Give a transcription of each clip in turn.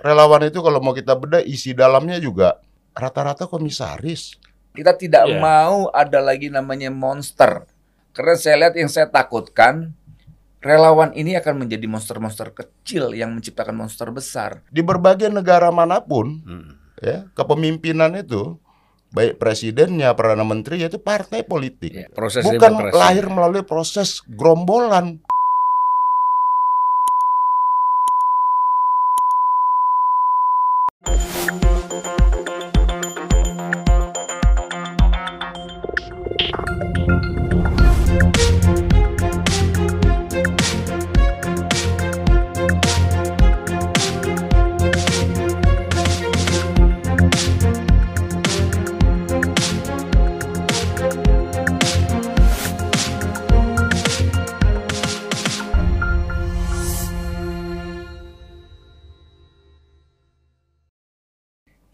relawan itu kalau mau kita bedah isi dalamnya juga rata-rata komisaris. Kita tidak Iya. mau ada lagi namanya monster. Karena saya lihat yang saya takutkan relawan ini akan menjadi monster-monster kecil yang menciptakan monster besar. Di berbagai negara mana pun, Hmm. ya, kepemimpinan itu baik presidennya, perdana menteri itu partai politik. Ya, proses Bukan demokrasi. lahir melalui proses gerombolan.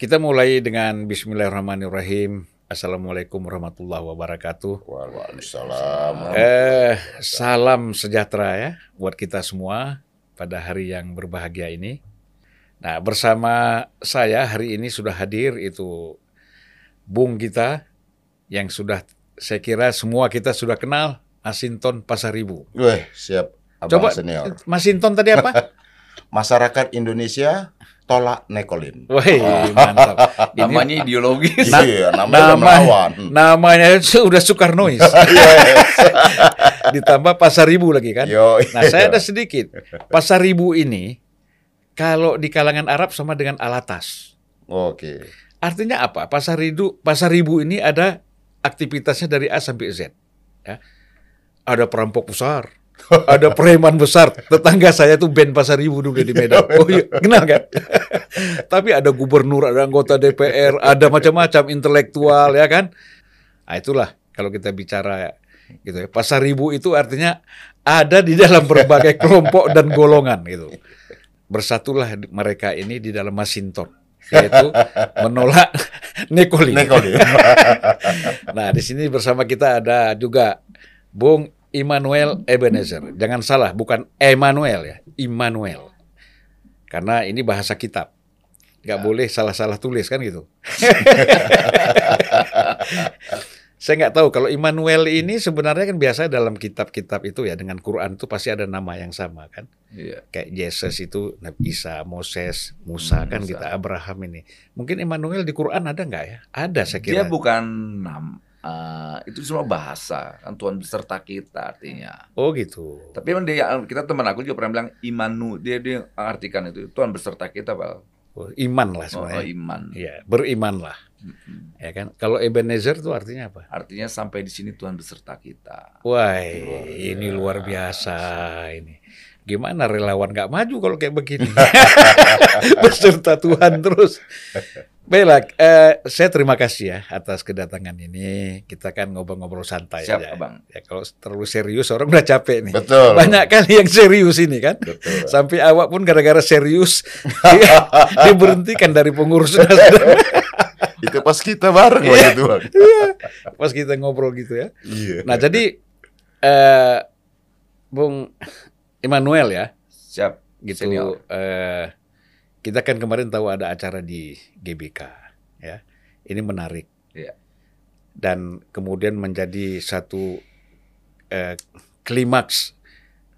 Kita mulai dengan Bismillahirrahmanirrahim. Assalamualaikum warahmatullahi wabarakatuh. Waalaikumsalam. Eh, salam sejahtera ya buat kita semua pada hari yang berbahagia ini. Nah, bersama saya hari ini sudah hadir itu Bung kita yang sudah saya kira semua kita sudah kenal, Masinton Pasaribu. Weh, siap. Abang Coba senior. Masinton tadi apa? Masyarakat Indonesia tolak nekolin. Woi, mantap. Ini Namanya ideologis. iya, namanya udah nama- melawan. namanya sudah Soekarnois. Yes. Ditambah Pasaribu lagi kan. Yo, Nah, saya ada sedikit. Pasaribu ini kalau di kalangan Arab sama dengan alatas. Oke. Artinya apa? Pasaribu Pasaribu ini ada aktivitasnya dari A sampai Z. Ya. Ada perampok besar, ada preman besar. Tetangga saya tuh band Pasaribu dulu di Medan. Oh iya, kenal kan? Tapi ada gubernur, ada anggota DPR, ada macam-macam intelektual ya kan? Nah, itulah kalau kita bicara gitu ya. Pasaribu itu artinya ada di dalam berbagai kelompok dan golongan gitu. Bersatulah mereka ini di dalam Masinton yaitu menolak Nekoli. Nekolin. Nah, di sini bersama kita ada juga Bung Immanuel Ebenezer. Jangan salah, bukan Emmanuel ya, Immanuel. Karena ini bahasa kitab. Nggak boleh salah-salah tulis kan gitu. Saya nggak tahu kalau Immanuel ini sebenarnya kan biasa dalam kitab-kitab itu ya dengan Quran itu pasti ada nama yang sama kan. Iya. Kayak Yesus itu Nabi Isa, Moses, Musa Hmm, kan Musa. kita Abraham ini. Mungkin Immanuel di Quran ada nggak ya? Ada saya Dia kira. bukan nam, eh, itu semua bahasa kan Tuhan beserta kita artinya. Oh gitu. Tapi emang dia kita teman aku juga pernah bilang imanu dia dia artikan itu Tuhan beserta kita bal. Oh, iman lah Oh, oh, sebenarnya. iman. Iya, berimanlah. Mm-mm. Ya kan? Kalau Ebenezer itu artinya apa? Artinya sampai di sini Tuhan beserta kita. Wah, ini luar biasa biasa. ini. Gimana relawan nggak maju kalau kayak begini? Beserta Tuhan terus. Baiklah, eh, saya terima kasih ya atas kedatangan ini. Kita kan ngobrol-ngobrol santai Siap, aja. Abang. Ya, kalau terlalu serius orang udah capek nih. Betul. Banyak kali yang serius ini kan. Betul. Sampai awak pun gara-gara serius dia- diberhentikan dari pengurus Nasdem. Itu pas kita bareng Iya. waktu itu. Bang. Iya, Pas kita ngobrol gitu ya. Iya. Nah, jadi eh Bung Immanuel ya, Siap. gitu. Senior. eh kita kan kemarin tahu ada acara di GBK ya. Ini menarik. Iya. Dan kemudian menjadi satu eh, klimaks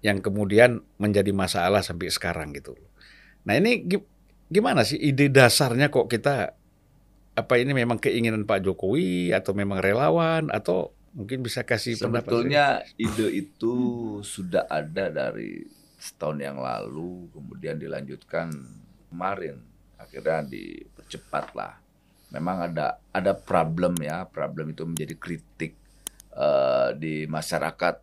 yang kemudian menjadi masalah sampai sekarang gitu. Nah, ini gi- gimana sih ide dasarnya kok kita apa ini memang keinginan Pak Jokowi atau memang relawan atau mungkin bisa kasih pendapat Sebetulnya ide itu sudah ada dari setahun yang lalu, kemudian dilanjutkan kemarin, akhirnya dipercepat lah. Memang ada ada problem ya, problem itu menjadi kritik eh, di masyarakat.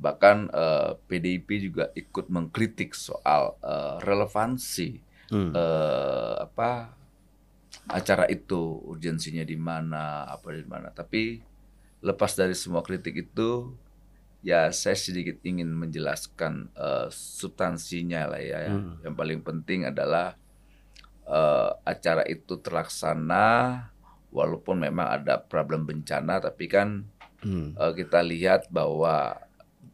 Bahkan eh, PDIP juga ikut mengkritik soal eh, relevansi Hmm. eh, apa acara itu urgensinya di mana apa di mana tapi lepas dari semua kritik itu ya saya sedikit ingin menjelaskan eh, substansinya lah ya Hmm. yang paling penting adalah eh, acara itu terlaksana walaupun memang ada problem bencana tapi kan Hmm. eh, kita lihat bahwa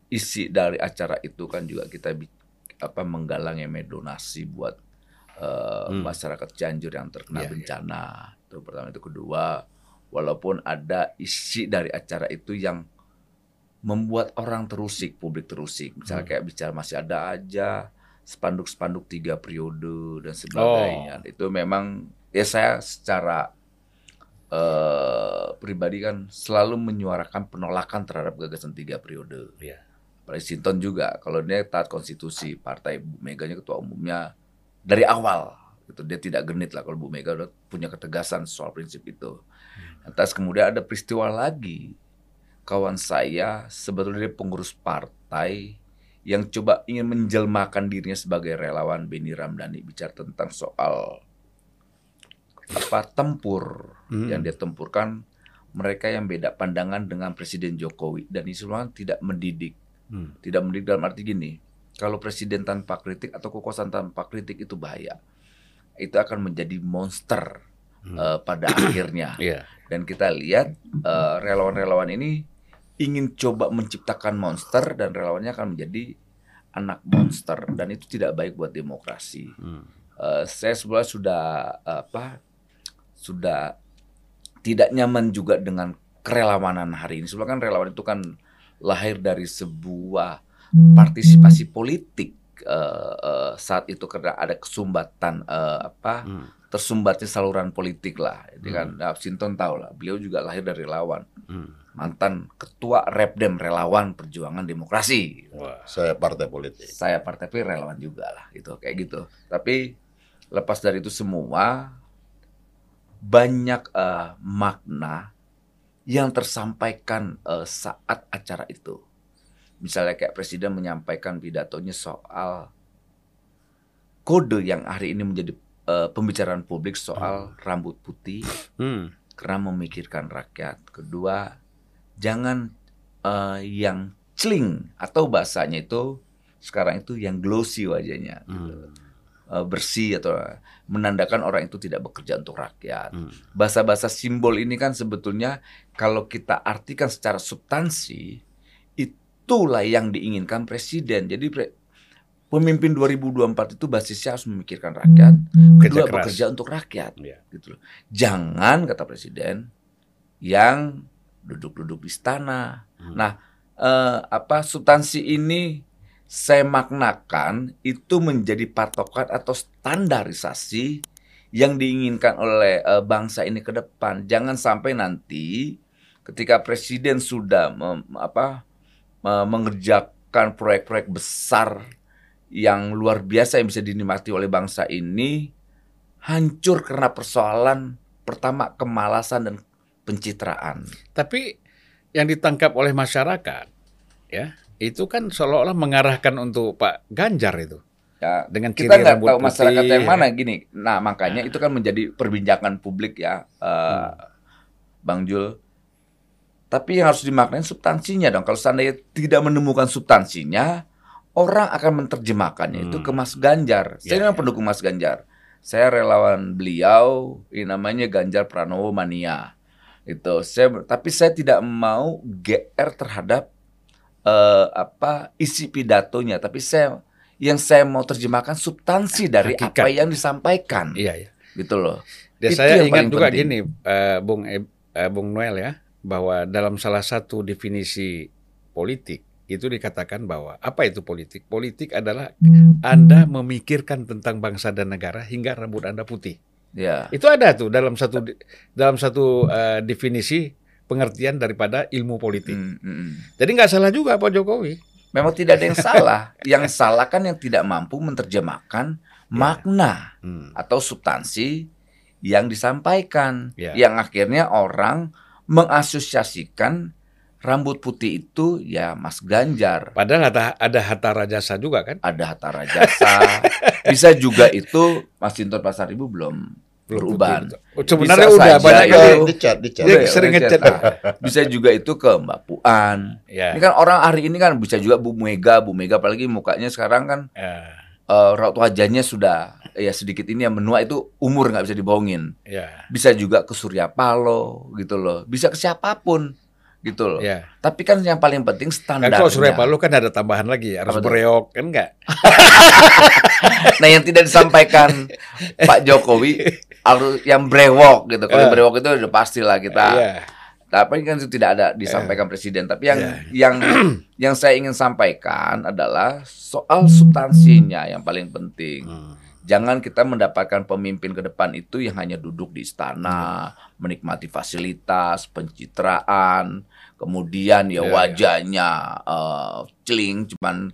isi dari acara itu kan juga kita apa menggalang yang donasi buat eh, Hmm. masyarakat Cianjur yang terkena Iya, iya. bencana. Itu pertama itu kedua, walaupun ada isi dari acara itu yang membuat orang terusik, publik terusik. Misalnya Hmm. kayak bicara masih ada aja spanduk-spanduk tiga periode dan sebagainya. Oh. Itu memang ya saya secara eh pribadi kan selalu menyuarakan penolakan terhadap gagasan tiga periode. Pak Sinton juga kalau dia taat konstitusi partai Bu Meganya ketua umumnya dari awal gitu dia tidak genit lah kalau Bu Mega udah punya ketegasan soal prinsip itu. Lantas kemudian ada peristiwa lagi kawan saya sebetulnya dia pengurus partai yang coba ingin menjelmakan dirinya sebagai relawan Beni Ramdhani bicara tentang soal apa tempur Hmm. yang dia tempurkan mereka yang beda pandangan dengan Presiden Jokowi dan itu semua tidak mendidik Hmm. tidak mendidik dalam arti gini kalau presiden tanpa kritik atau kekuasaan tanpa kritik itu bahaya itu akan menjadi monster Hmm. eh, pada akhirnya Iya. dan kita lihat eh, relawan-relawan ini ingin coba menciptakan monster dan relawannya akan menjadi anak monster dan itu tidak baik buat demokrasi Hmm. Eh, saya sebenarnya sudah apa sudah tidak nyaman juga dengan kerelawanan hari ini. Sebenarnya kan relawan itu kan lahir dari sebuah partisipasi politik eh, eh, saat itu karena ada kesumbatan eh, apa Hmm. tersumbatnya saluran politik lah. Jadi kan nah, Sinton tahu lah, beliau juga lahir dari relawan. Hmm. Mantan ketua Repdem relawan perjuangan demokrasi. Wah. Saya partai politik. saya partai tapi relawan juga lah gitu kayak gitu tapi lepas dari itu semua banyak eh, makna yang tersampaikan eh, saat acara itu misalnya kayak presiden menyampaikan pidatonya soal kode yang hari ini menjadi eh, pembicaraan publik soal rambut putih Hmm. karena memikirkan rakyat. Kedua, jangan eh, yang celing atau bahasanya itu sekarang itu yang glossy wajahnya, Hmm. Eh, bersih atau menandakan orang itu tidak bekerja untuk rakyat. Hmm. Bahasa-bahasa simbol ini kan sebetulnya kalau kita artikan secara substansi itulah yang diinginkan presiden. Jadi pre- pemimpin 2024 itu basisnya harus memikirkan rakyat, Kerja kedua bekerja untuk rakyat Iya. gitu loh. Jangan kata presiden yang duduk-duduk di istana. Hmm. Nah, eh, apa substansi ini saya maknakan itu menjadi patokan atau standarisasi yang diinginkan oleh eh, bangsa ini ke depan. Jangan sampai nanti ketika presiden sudah mem- apa me- mengerjakan proyek-proyek besar yang luar biasa yang bisa dinikmati oleh bangsa ini hancur karena persoalan pertama kemalasan dan pencitraan. Tapi yang ditangkap oleh masyarakat ya itu kan seolah-olah mengarahkan untuk Pak Ganjar itu Ya, dengan kita nggak tahu masyarakat putih, yang ya. mana gini. Nah makanya itu kan menjadi perbincangan publik ya, eh, Bang Jul. Tapi yang harus dimaknai substansinya dong. Kalau seandainya tidak menemukan substansinya, orang akan menerjemahkannya itu Hmm. ke Mas Ganjar. Saya Ya, memang ya. pendukung Mas Ganjar. Saya relawan beliau, ini namanya Ganjar Pranowo mania. Itu saya, tapi saya tidak mau GR terhadap eh, apa isi pidatonya. Tapi saya yang saya mau terjemahkan substansi dari Hakikat. apa yang disampaikan, Iya, iya. gitu loh. Dan Itu saya ingat juga penting. gini, eh, Bung eh, Bung Noel ya, bahwa dalam salah satu definisi politik itu dikatakan bahwa apa itu politik? Politik adalah Anda memikirkan tentang bangsa dan negara hingga rambut Anda putih. Ya, Itu ada tuh dalam satu dalam satu eh, definisi pengertian daripada ilmu politik. Mm, mm, mm. Jadi nggak salah juga Pak Jokowi. memang tidak ada yang salah. yang salah kan yang tidak mampu menerjemahkan makna Hmm. atau substansi yang disampaikan, Ya. yang akhirnya orang mengasosiasikan rambut putih itu ya Mas Ganjar. Padahal ada, ada hatta rajasa juga kan? ada Hatta Rajasa. Bisa juga itu Mas Sinton Pasar Ibu belum beruban. putih. Oh, sebenarnya Bisa udah banyak itu. kali. di chat, di chat. Dia Udah, sering ngechat. cetak. Bisa juga itu ke Mbak Puan. Ya. Ini kan orang hari ini kan bisa juga Bu Mega, Bu Mega apalagi mukanya sekarang kan Ya. eh, raut wajahnya sudah ya sedikit ini yang menua itu umur nggak bisa dibohongin. Ya. Bisa juga ke Surya Paloh gitu loh. Bisa ke siapa pun gitu loh. Ya. Tapi kan yang paling penting Kan standarnya. kalau Surya Paloh kan ada tambahan lagi, harus bereok kan enggak? Nah yang tidak disampaikan Pak Jokowi harus yang brewok gitu. Kalau Eh. brewok itu udah pasti lah kita. Iya. Tapi kan itu tidak ada disampaikan presiden. Tapi yang Iya. yang yang saya ingin sampaikan adalah soal substansinya yang paling penting. Hmm. Jangan kita mendapatkan pemimpin ke depan itu yang hanya duduk di istana, menikmati fasilitas, pencitraan, kemudian ya Iya, wajahnya eh, celing, cuman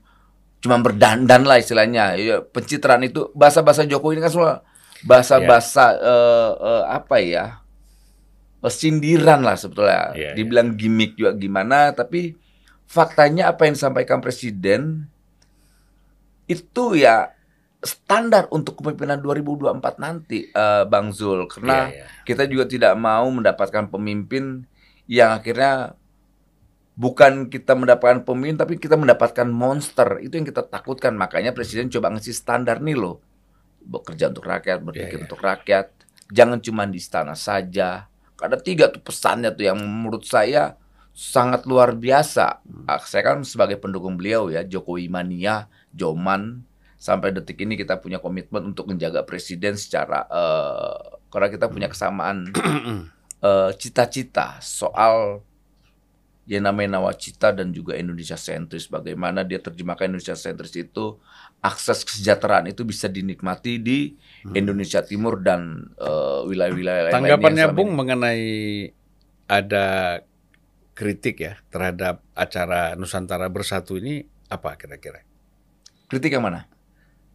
cuman berdandan lah istilahnya. Ya, pencitraan itu bahasa-bahasa Jokowi ini kan semua bahasa-bahasa eh, eh, apa ya? sindiran lah sebetulnya. Iya, iya. Dibilang gimmick juga gimana, tapi faktanya apa yang disampaikan presiden itu ya standar untuk kepemimpinan 2024 nanti eh, Bang Zul karena Iya, iya. kita juga tidak mau mendapatkan pemimpin yang akhirnya bukan kita mendapatkan pemimpin tapi kita mendapatkan monster. Itu yang kita takutkan. Makanya presiden coba ngasih standar nih loh. Bekerja untuk rakyat berpikir Iya, iya. untuk rakyat. Jangan cuma di istana saja. Ada tiga tuh pesannya tuh yang menurut saya sangat luar biasa. Ah, saya kan sebagai pendukung beliau ya Jokowi mania Joman. Sampai detik ini kita punya komitmen untuk menjaga presiden secara eh, karena kita punya kesamaan eh, cita-cita soal yang namanya nawacita dan juga Indonesia sentris bagaimana dia terjemahkan Indonesia sentris itu akses kesejahteraan itu bisa dinikmati di Indonesia Timur dan eh, wilayah-wilayah lain Tanggapannya Bung mengenai ada kritik ya terhadap acara Nusantara Bersatu ini apa kira-kira? kritik yang mana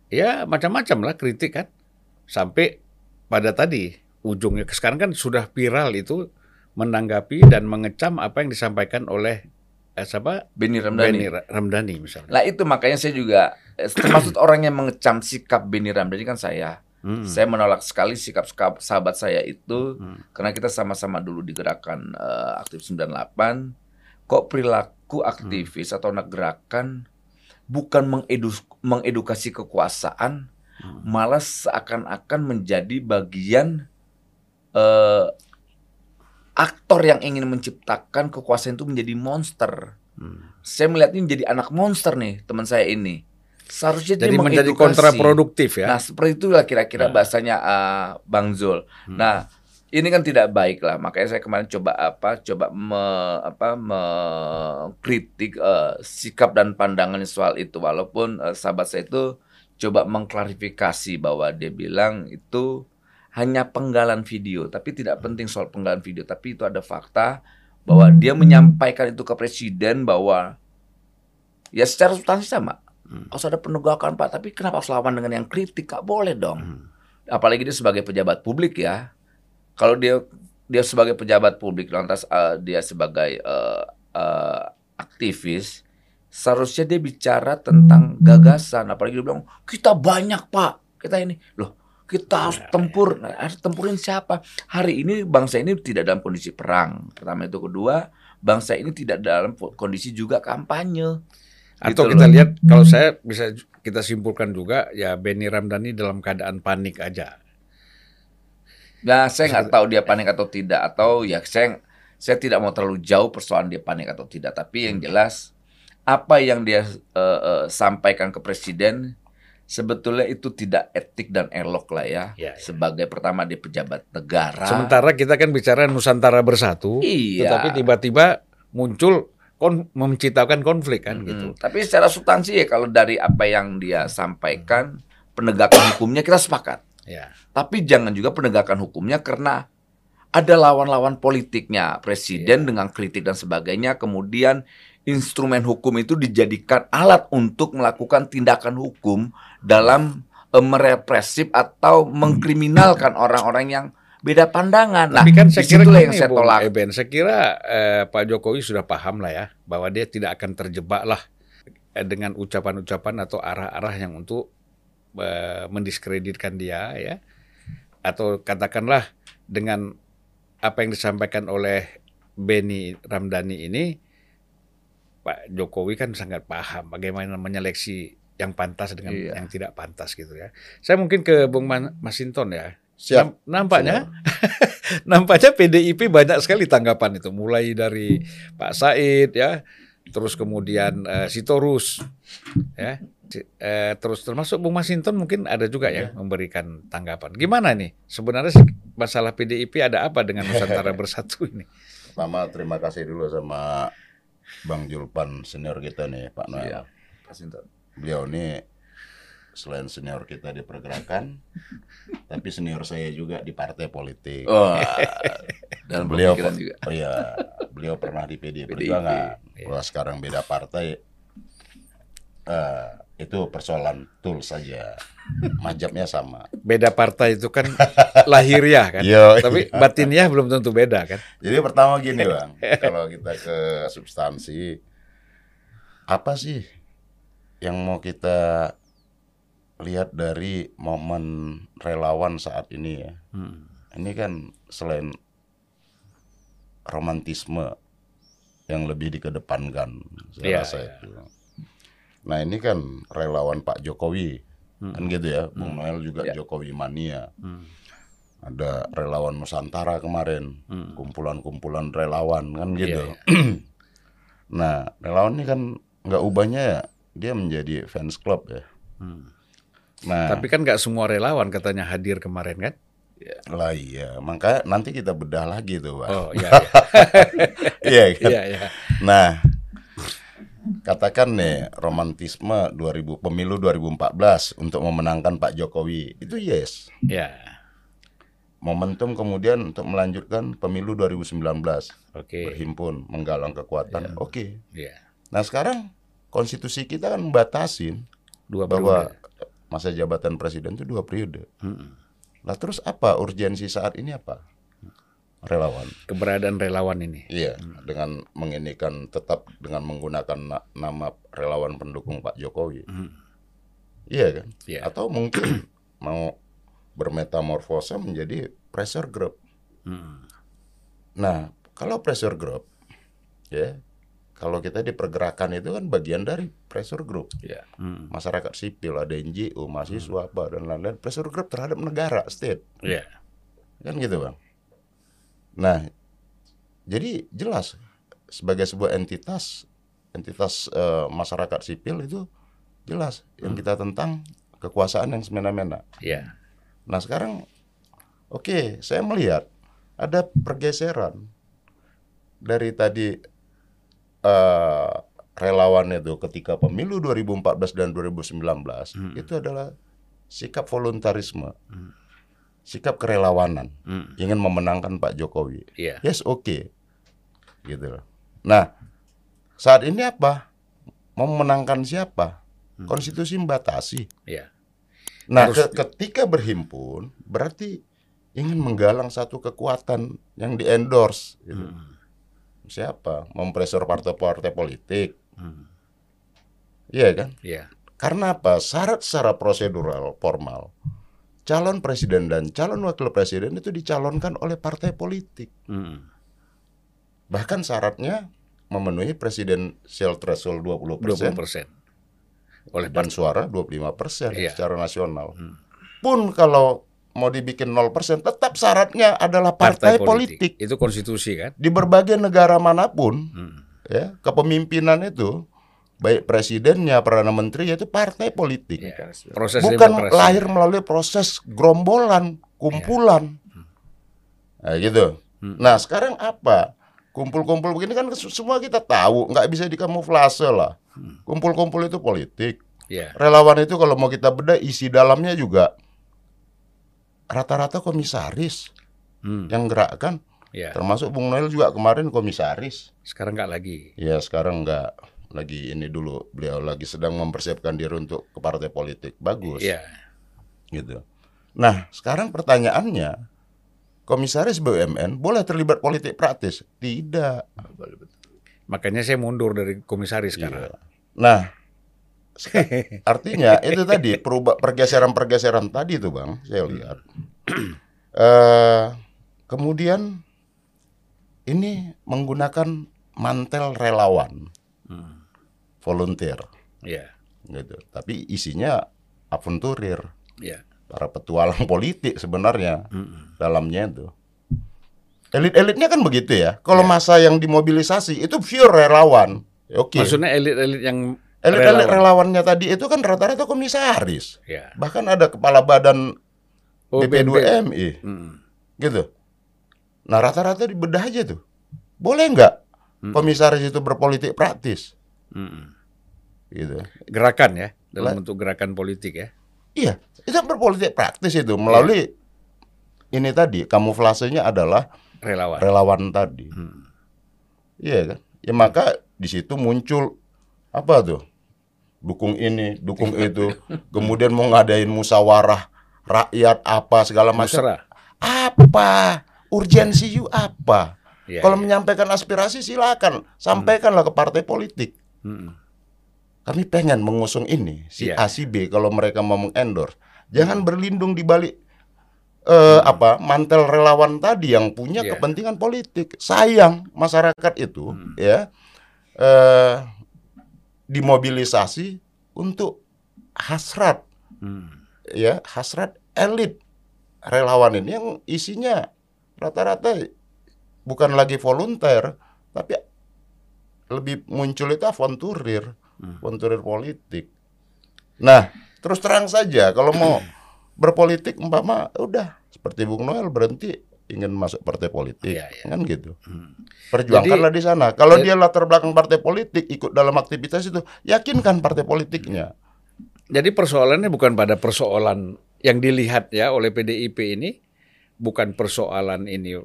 Ya macam-macam lah kritik kan. Sampai pada tadi ujungnya sekarang kan sudah viral itu menanggapi dan mengecam apa yang disampaikan oleh eh, siapa Beni Ramdhani Ra- Ramdhani misalnya. Nah itu makanya saya juga eh, termasuk orang yang mengecam sikap Beni Ramdhani kan saya. Hmm. Saya menolak sekali sikap sahabat saya itu Hmm. karena kita sama-sama dulu di gerakan eh, aktif 98. Kok perilaku aktivis atau anak gerakan bukan mengedu- mengedukasi kekuasaan, Hmm. malah seakan-akan menjadi bagian eh, aktor yang ingin menciptakan kekuasaan itu menjadi monster Hmm. saya melihat ini menjadi anak monster nih teman saya ini. Seharusnya dia Jadi menjadi mengedukasi. kontraproduktif ya. Nah seperti itulah kira-kira Nah. bahasanya uh, Bang Zul. Hmm. Nah ini kan tidak baik lah. Makanya saya kemarin coba apa? Coba me, apa mengkritik uh, sikap dan pandangannya soal itu. Walaupun uh, sahabat saya itu coba mengklarifikasi bahwa dia bilang itu hanya penggalan video, tapi tidak penting soal penggalan video. Tapi itu ada fakta bahwa dia menyampaikan itu ke presiden bahwa ya secara substansi sama. Hmm. Harus ada penegakan Pak, tapi kenapa harus lawan dengan yang kritik? Gak boleh dong. Hmm. Apalagi dia sebagai pejabat publik ya. Kalau dia dia sebagai pejabat publik lantas eh, dia sebagai eh, eh, aktivis seharusnya dia bicara tentang gagasan apalagi dia bilang kita banyak Pak kita ini loh kita harus tempur. Nah, harus tempurin siapa? Hari ini bangsa ini tidak dalam kondisi perang. Pertama itu. Kedua bangsa ini tidak dalam kondisi juga kampanye. Atau Gitu kita loh. lihat kalau saya bisa kita simpulkan juga ya Benny Ramdhani dalam keadaan panik aja. Nah, saya nggak tahu dia panik atau tidak atau ya saya saya tidak mau terlalu jauh persoalan dia panik atau tidak. Tapi yang jelas apa yang dia eh, eh, sampaikan ke presiden sebetulnya itu tidak etik dan elok lah ya. Ya, ya. Sebagai pertama dia pejabat negara. Sementara kita kan bicara Nusantara Bersatu, Iya. tetapi tiba-tiba muncul kon menciptakan konflik kan Mm, gitu. Tapi secara substansi ya kalau dari apa yang dia sampaikan penegakan hukumnya kita sepakat. Ya. Tapi jangan juga penegakan hukumnya karena ada lawan-lawan politiknya presiden dengan kritik dan sebagainya kemudian instrumen hukum itu dijadikan alat untuk melakukan tindakan hukum dalam eh, merepresif atau mengkriminalkan orang-orang yang beda pandangan. Nah, Tapi kan saya kira yang saya tolak. Eben, saya kira eh, Pak Jokowi sudah paham lah ya bahwa dia tidak akan terjebak lah eh, dengan ucapan-ucapan atau arah-arah yang untuk eh, mendiskreditkan dia ya atau katakanlah dengan apa yang disampaikan oleh Benny Ramdhani ini Pak Jokowi kan sangat paham bagaimana menyeleksi yang pantas dengan Iya. yang tidak pantas gitu ya. Saya mungkin ke Bung Masinton ya. Siap. Nam- Nampaknya nampaknya PDIP banyak sekali tanggapan itu, mulai dari Pak Said ya, terus kemudian eh, Sitorus ya, eh, terus termasuk Bung Masinton mungkin ada juga ya memberikan tanggapan. Gimana nih sebenarnya masalah PDIP ada apa dengan Nusantara Bersatu ini? Pertama terima kasih dulu sama Bang Julpan senior kita nih Pak Noel. Iya. Beliau ini selain senior kita di pergerakan, tapi senior saya juga di partai politik. Oh, dan beliau pemikiran juga. Oh iya, beliau pernah di PD Perjuangan. iya. Kalau sekarang beda partai, eh, itu persoalan tool saja. Majabnya sama. Beda partai itu kan lahiriah kan, Iya, tapi batinnya belum tentu beda kan. Jadi pertama gini bang, kalau kita ke substansi, apa sih yang mau kita lihat dari momen relawan saat ini ya? Hmm. Ini kan selain romantisme yang lebih dikedepankan, saya Iya, rasa iya. itu. Nah ini kan relawan Pak Jokowi, kan gitu ya, Bung Noel juga Iya. Jokowi mania. Hmm. Ada relawan Nusantara kemarin, Hmm. kumpulan-kumpulan relawan kan gitu. Iya, nah relawan ini kan nggak ubahnya ya, dia menjadi fans club ya. Hmm. Nah, Tapi kan nggak semua relawan katanya hadir kemarin kan? lah iya, maka nanti kita bedah lagi tuh, Pak. Oh iya iya Iya kan? iya. iya. Nah, katakan nih romantisme 2000 pemilu 2014 untuk memenangkan Pak Jokowi itu yes. Ya, Momentum kemudian untuk melanjutkan pemilu 2019 oke. berhimpun menggalang kekuatan. Oke. Iya. Nah, sekarang konstitusi kita kan membatasin Dua bahwa periode. masa jabatan presiden itu dua periode. Mm-mm. Nah, terus apa urgensi saat ini apa? Relawan. Keberadaan relawan ini. Iya, dengan menginikan tetap dengan menggunakan na- nama relawan pendukung Pak Jokowi. Hmm. Iya kan? Iya. Atau mungkin mau bermetamorfosa menjadi pressure group. Mm. Nah, kalau pressure group ya, kalau kita di pergerakan itu kan bagian dari pressure group. Ya. Mm. Masyarakat sipil, ada NGO, mahasiswa apa dan lain-lain, pressure group terhadap negara, state. Iya. Kan gitu, Bang. Nah, jadi jelas sebagai sebuah entitas entitas eh, masyarakat sipil itu jelas yang kita tentang kekuasaan yang semena-mena. Iya. Nah, sekarang oke, saya melihat ada pergeseran dari tadi eh, relawan itu ketika pemilu 2014 dan 2019 Hmm. itu adalah sikap voluntarisme, Hmm. Sikap kerelawanan Mm. ingin memenangkan Pak Jokowi. Iya. Yes, oke. Gitu loh. Nah, saat ini apa? Memenangkan siapa? Hmm. Konstitusi membatasi. Iya. Nah, Harus- ke- ketika berhimpun berarti ingin menggalang satu kekuatan yang di-endorse gitu. Mm. Siapa? Mempresor partai-partai politik. Mm. Iya kan? Iya. Karena apa? Syarat secara prosedural formal calon presiden dan calon wakil presiden itu dicalonkan oleh partai politik. Mm. Bahkan syaratnya memenuhi presidensial threshold 20%, 20 persen. Oleh dan partai. suara 25% Iya. secara nasional. Hmm. Pun kalau mau dibikin 0%, tetap syaratnya adalah partai, politik. Itu konstitusi kan? Di berbagai negara mana pun, Mm. ya, kepemimpinan itu baik presidennya, perdana menteri yaitu partai politik. Iya. Proses Bukan demokrasi. lahir melalui proses gerombolan, kumpulan. Nah, gitu. Hmm. Nah, sekarang apa? Kumpul-kumpul begini kan semua kita tahu, nggak bisa dikamuflase lah. Hmm. Kumpul-kumpul itu politik. Iya. Relawan itu kalau mau kita bedah isi dalamnya juga rata-rata komisaris Mm. yang gerakkan. Iya. Termasuk Bung Noel juga kemarin komisaris. Sekarang nggak lagi. Ya sekarang nggak lagi ini dulu. Beliau lagi sedang mempersiapkan diri untuk ke partai politik. Bagus. Iya. gitu. Nah, sekarang pertanyaannya, komisaris BUMN boleh terlibat politik praktis? Tidak. Makanya saya mundur dari komisaris sekarang. Iya. Nah, artinya itu tadi perubah pergeseran-pergeseran tadi itu bang, saya lihat. Eh, kemudian ini menggunakan mantel relawan, Hmm. Volunteer, Iya. gitu. Tapi isinya aventurir, Iya. para petualang politik sebenarnya Mm-mm. dalamnya itu. Elit-elitnya kan begitu ya. Kalau Ya. masa yang dimobilisasi itu pure relawan. Ya, Oke. Maksudnya elit-elit yang Elit-elit relawan. relawannya tadi itu kan rata-rata komisaris. ya. Bahkan ada kepala badan Oh, BP2MI Mm. gitu. Nah, rata-rata dibedah aja tuh. Boleh nggak Hmm. komisaris itu berpolitik praktis? Mm. Gitu. Gerakan ya, dalam La- bentuk gerakan politik ya. Iya, itu berpolitik praktis itu melalui ini tadi kamuflasenya adalah Relawan. relawan tadi. Hmm. Iya kan? Ya maka di situ muncul apa tuh? Dukung ini, dukung itu. Kemudian mau ngadain musyawarah rakyat apa segala macam. Apa? Urgensi you apa? Ya, Kalau ya. menyampaikan aspirasi silakan, sampaikanlah ke partai politik. Mm. Kami pengen mengusung ini si Iya. A si B kalau mereka mau mengendorse. Jangan berlindung di balik eh, apa mantel relawan tadi yang punya Iya. kepentingan politik. Sayang masyarakat itu Hmm. ya eh, dimobilisasi untuk hasrat Mm. ya hasrat elit relawan ini yang isinya rata-rata bukan lagi volunteer tapi lebih muncul itu avanturir Hmm. avanturir politik nah terus terang saja kalau mau berpolitik umpama udah seperti Bung Noel berhenti ingin masuk partai politik Iya, iya. kan gitu Hmm. perjuangkanlah di sana kalau jadi- dia latar belakang partai politik ikut dalam aktivitas itu yakinkan partai politiknya Jadi persoalannya bukan pada persoalan yang dilihat ya oleh PDIP ini bukan persoalan ini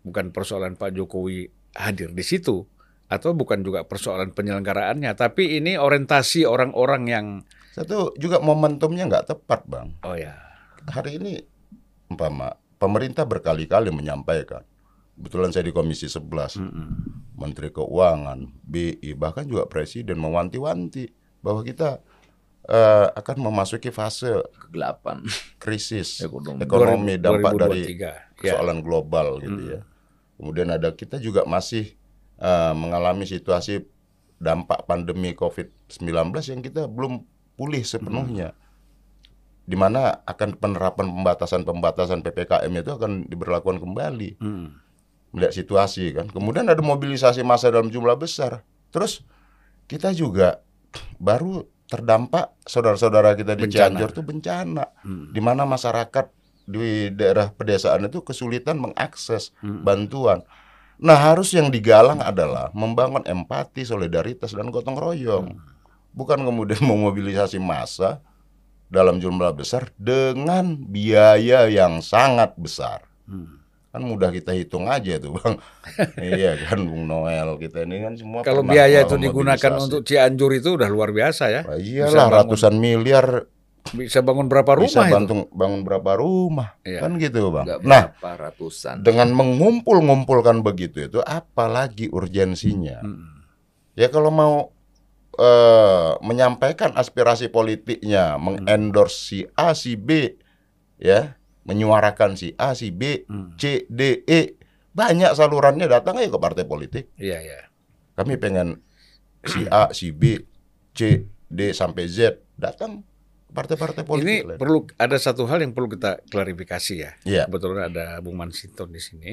bukan persoalan Pak Jokowi hadir di situ atau bukan juga persoalan penyelenggaraannya tapi ini orientasi orang-orang yang satu juga momentumnya nggak tepat bang oh ya hari ini umpama pemerintah berkali-kali menyampaikan kebetulan saya di Komisi 11 Mm-mm. Menteri Keuangan BI bahkan juga Presiden mewanti-wanti bahwa kita eh, akan memasuki fase kegelapan krisis ekonomi. ekonomi 2000 dampak dari 2023. ya. persoalan global gitu ya kemudian ada kita juga masih eh, mengalami situasi dampak pandemi COVID-19 yang kita belum pulih sepenuhnya di mana akan penerapan pembatasan-pembatasan PPKM itu akan diberlakukan kembali Mm. melihat situasi kan. Kemudian ada mobilisasi massa dalam jumlah besar. Terus kita juga baru terdampak saudara-saudara kita di Bencana. Cianjur itu bencana Mm. di mana masyarakat di daerah pedesaan itu kesulitan mengakses Mm. bantuan. Nah, harus yang digalang adalah membangun empati, solidaritas dan gotong royong. Bukan kemudian memobilisasi massa dalam jumlah besar dengan biaya yang sangat besar. Mm. Kan mudah kita hitung aja tuh, Bang. iya kan Bung Noel kita ini kan semua Kalau biaya itu digunakan untuk Cianjur itu udah luar biasa ya. Bisa iyalah ratusan miliar Bisa bangun berapa rumah bisa itu? bantu bangun berapa rumah. Iya. Kan gitu, Bang. Nah, ratusan. dengan mengumpul-ngumpulkan begitu itu apalagi urgensinya Mm. ya kalau mau eh, menyampaikan aspirasi politiknya mengendorse si A si B ya menyuarakan si A si B Mm. C D E banyak salurannya datang aja ke partai politik Iya, iya. kami pengen si A si B C D sampai Z datang partai-partai politik Ini lain. perlu ada satu hal yang perlu kita klarifikasi ya. Iya. Kebetulan ada Bung Mansinton di sini.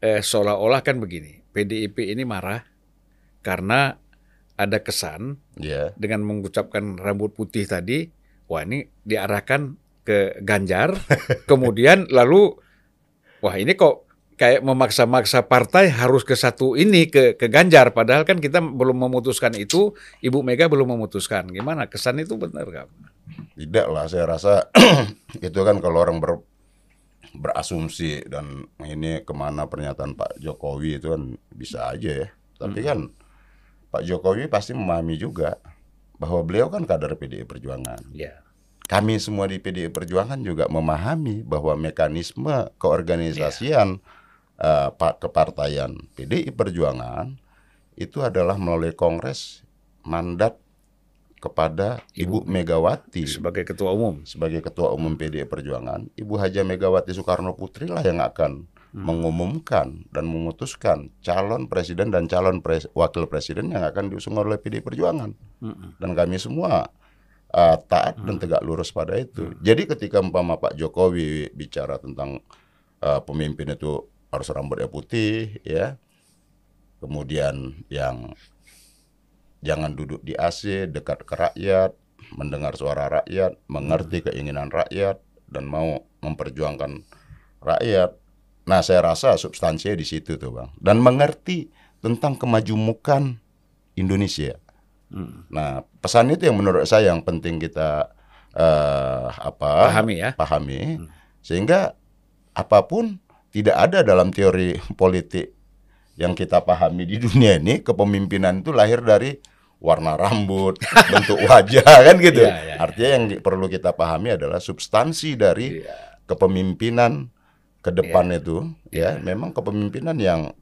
Eh, seolah-olah kan begini, PDIP ini marah karena ada kesan ya dengan mengucapkan rambut putih tadi, wah ini diarahkan ke Ganjar, kemudian lalu wah ini kok kayak memaksa-maksa partai harus ke satu ini ke ke Ganjar padahal kan kita belum memutuskan itu, Ibu Mega belum memutuskan. Gimana? Kesan itu benar nggak? Tidak lah, saya rasa itu kan kalau orang ber, berasumsi dan ini ke mana pernyataan Pak Jokowi itu kan bisa aja ya. Tapi kan Pak Jokowi pasti memahami juga bahwa beliau kan kader PDI Perjuangan. Ya. Kami semua di PDI Perjuangan juga memahami bahwa mekanisme keorganisasian eh, Pak kepartaian PDI Perjuangan itu adalah melalui Kongres mandat kepada Ibu Megawati Sebagai ketua umum. sebagai ketua umum PDI Perjuangan, Ibu Haja Megawati Soekarno Putri lah yang akan mengumumkan dan memutuskan calon presiden dan calon pres- wakil presiden yang akan diusung oleh PDI Perjuangan. Mm-mm. Dan kami semua uh, taat dan tegak lurus pada itu. Jadi ketika umpama Pak Jokowi bicara tentang uh, pemimpin itu harus rambutnya putih ya. Kemudian yang jangan duduk di AC, dekat ke rakyat, mendengar suara rakyat, mengerti keinginan rakyat dan mau memperjuangkan rakyat. Nah, saya rasa substansinya di situ tuh, Bang. Dan mengerti tentang kemajemukan Indonesia. Hmm. Nah, pesan itu yang menurut saya yang penting kita eh, apa? Pahami ya. pahami sehingga apa pun tidak ada dalam teori politik yang kita pahami di dunia ini kepemimpinan itu lahir dari warna rambut, bentuk wajah kan gitu. Iya, iya, Artinya yang perlu kita pahami adalah substansi dari Iya. kepemimpinan ke depan itu ya, memang kepemimpinan yang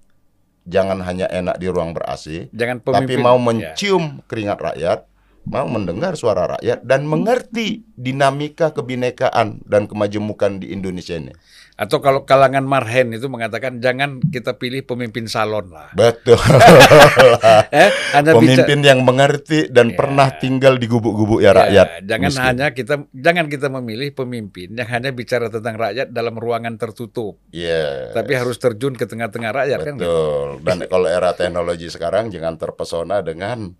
jangan hanya enak di ruang ber-AC, Jangan tapi mau ya. mencium keringat rakyat, mau mendengar suara rakyat dan mengerti dinamika kebinekaan dan kemajemukan di Indonesia ini. Atau kalau kalangan marhen itu mengatakan jangan kita pilih pemimpin salon lah. Betul. Eh, hanya bicara- Pemimpin yang mengerti dan pernah tinggal di gubuk-gubuk ya rakyat. Ya, jangan miskin. hanya kita jangan kita memilih pemimpin yang hanya bicara tentang rakyat dalam ruangan tertutup, Iya. tapi harus terjun ke tengah-tengah rakyat kan. gitu. Betul. Dan kalau era teknologi sekarang jangan terpesona dengan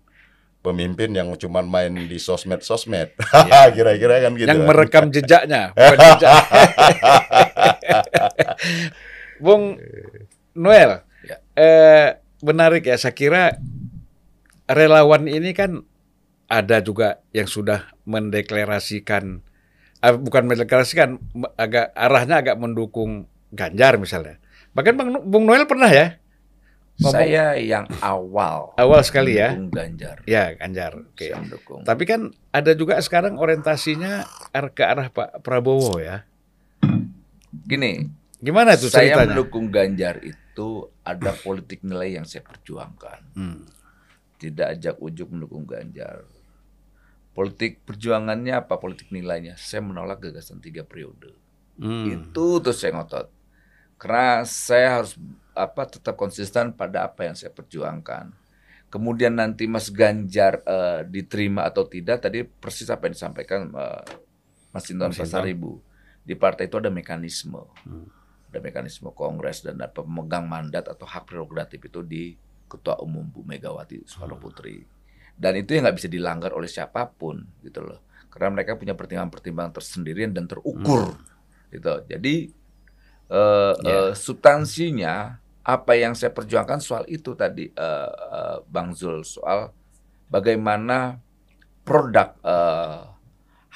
pemimpin yang cuma main di sosmed-sosmed. Kira-kira kan gitu. Iya. Yang merekam jejaknya, bukan jejak. Bung Noel, Ya. eh, menarik ya. Saya kira relawan ini kan ada juga yang sudah mendeklarasikan, eh, bukan mendeklarasikan, me- agak arahnya agak mendukung Ganjar misalnya. Bahkan Bang, Bung Noel pernah ya, Ngomong- Saya yang awal awal sekali ya, Ganjar. ya Ganjar. Oke. Mendukung. Tapi kan ada juga sekarang orientasinya ke arah Pak Prabowo ya. Gini, Gimana tuh saya ceritanya? mendukung Ganjar itu ada politik nilai yang saya perjuangkan. Hmm. Tidak ajak ujuk mendukung Ganjar. Politik perjuangannya apa? Politik nilainya. Saya menolak gagasan tiga periode. Hmm. Itu tuh saya ngotot. Karena saya harus apa tetap konsisten pada apa yang saya perjuangkan. Kemudian nanti Mas Ganjar eh, diterima atau tidak tadi persis apa yang disampaikan eh, Mas Sinton. Pasaribu. Di partai itu ada mekanisme. Hmm. Ada mekanisme kongres dan ada pemegang mandat atau hak prerogatif itu di Ketua Umum Bu Megawati Soekarno Putri. Dan itu yang nggak bisa dilanggar oleh siapa pun gitu loh. Karena mereka punya pertimbangan-pertimbangan tersendiri dan terukur gitu. Jadi eh, Ya. eh, substansinya apa yang saya perjuangkan soal itu tadi eh, eh, Bang Zul soal bagaimana produk eh,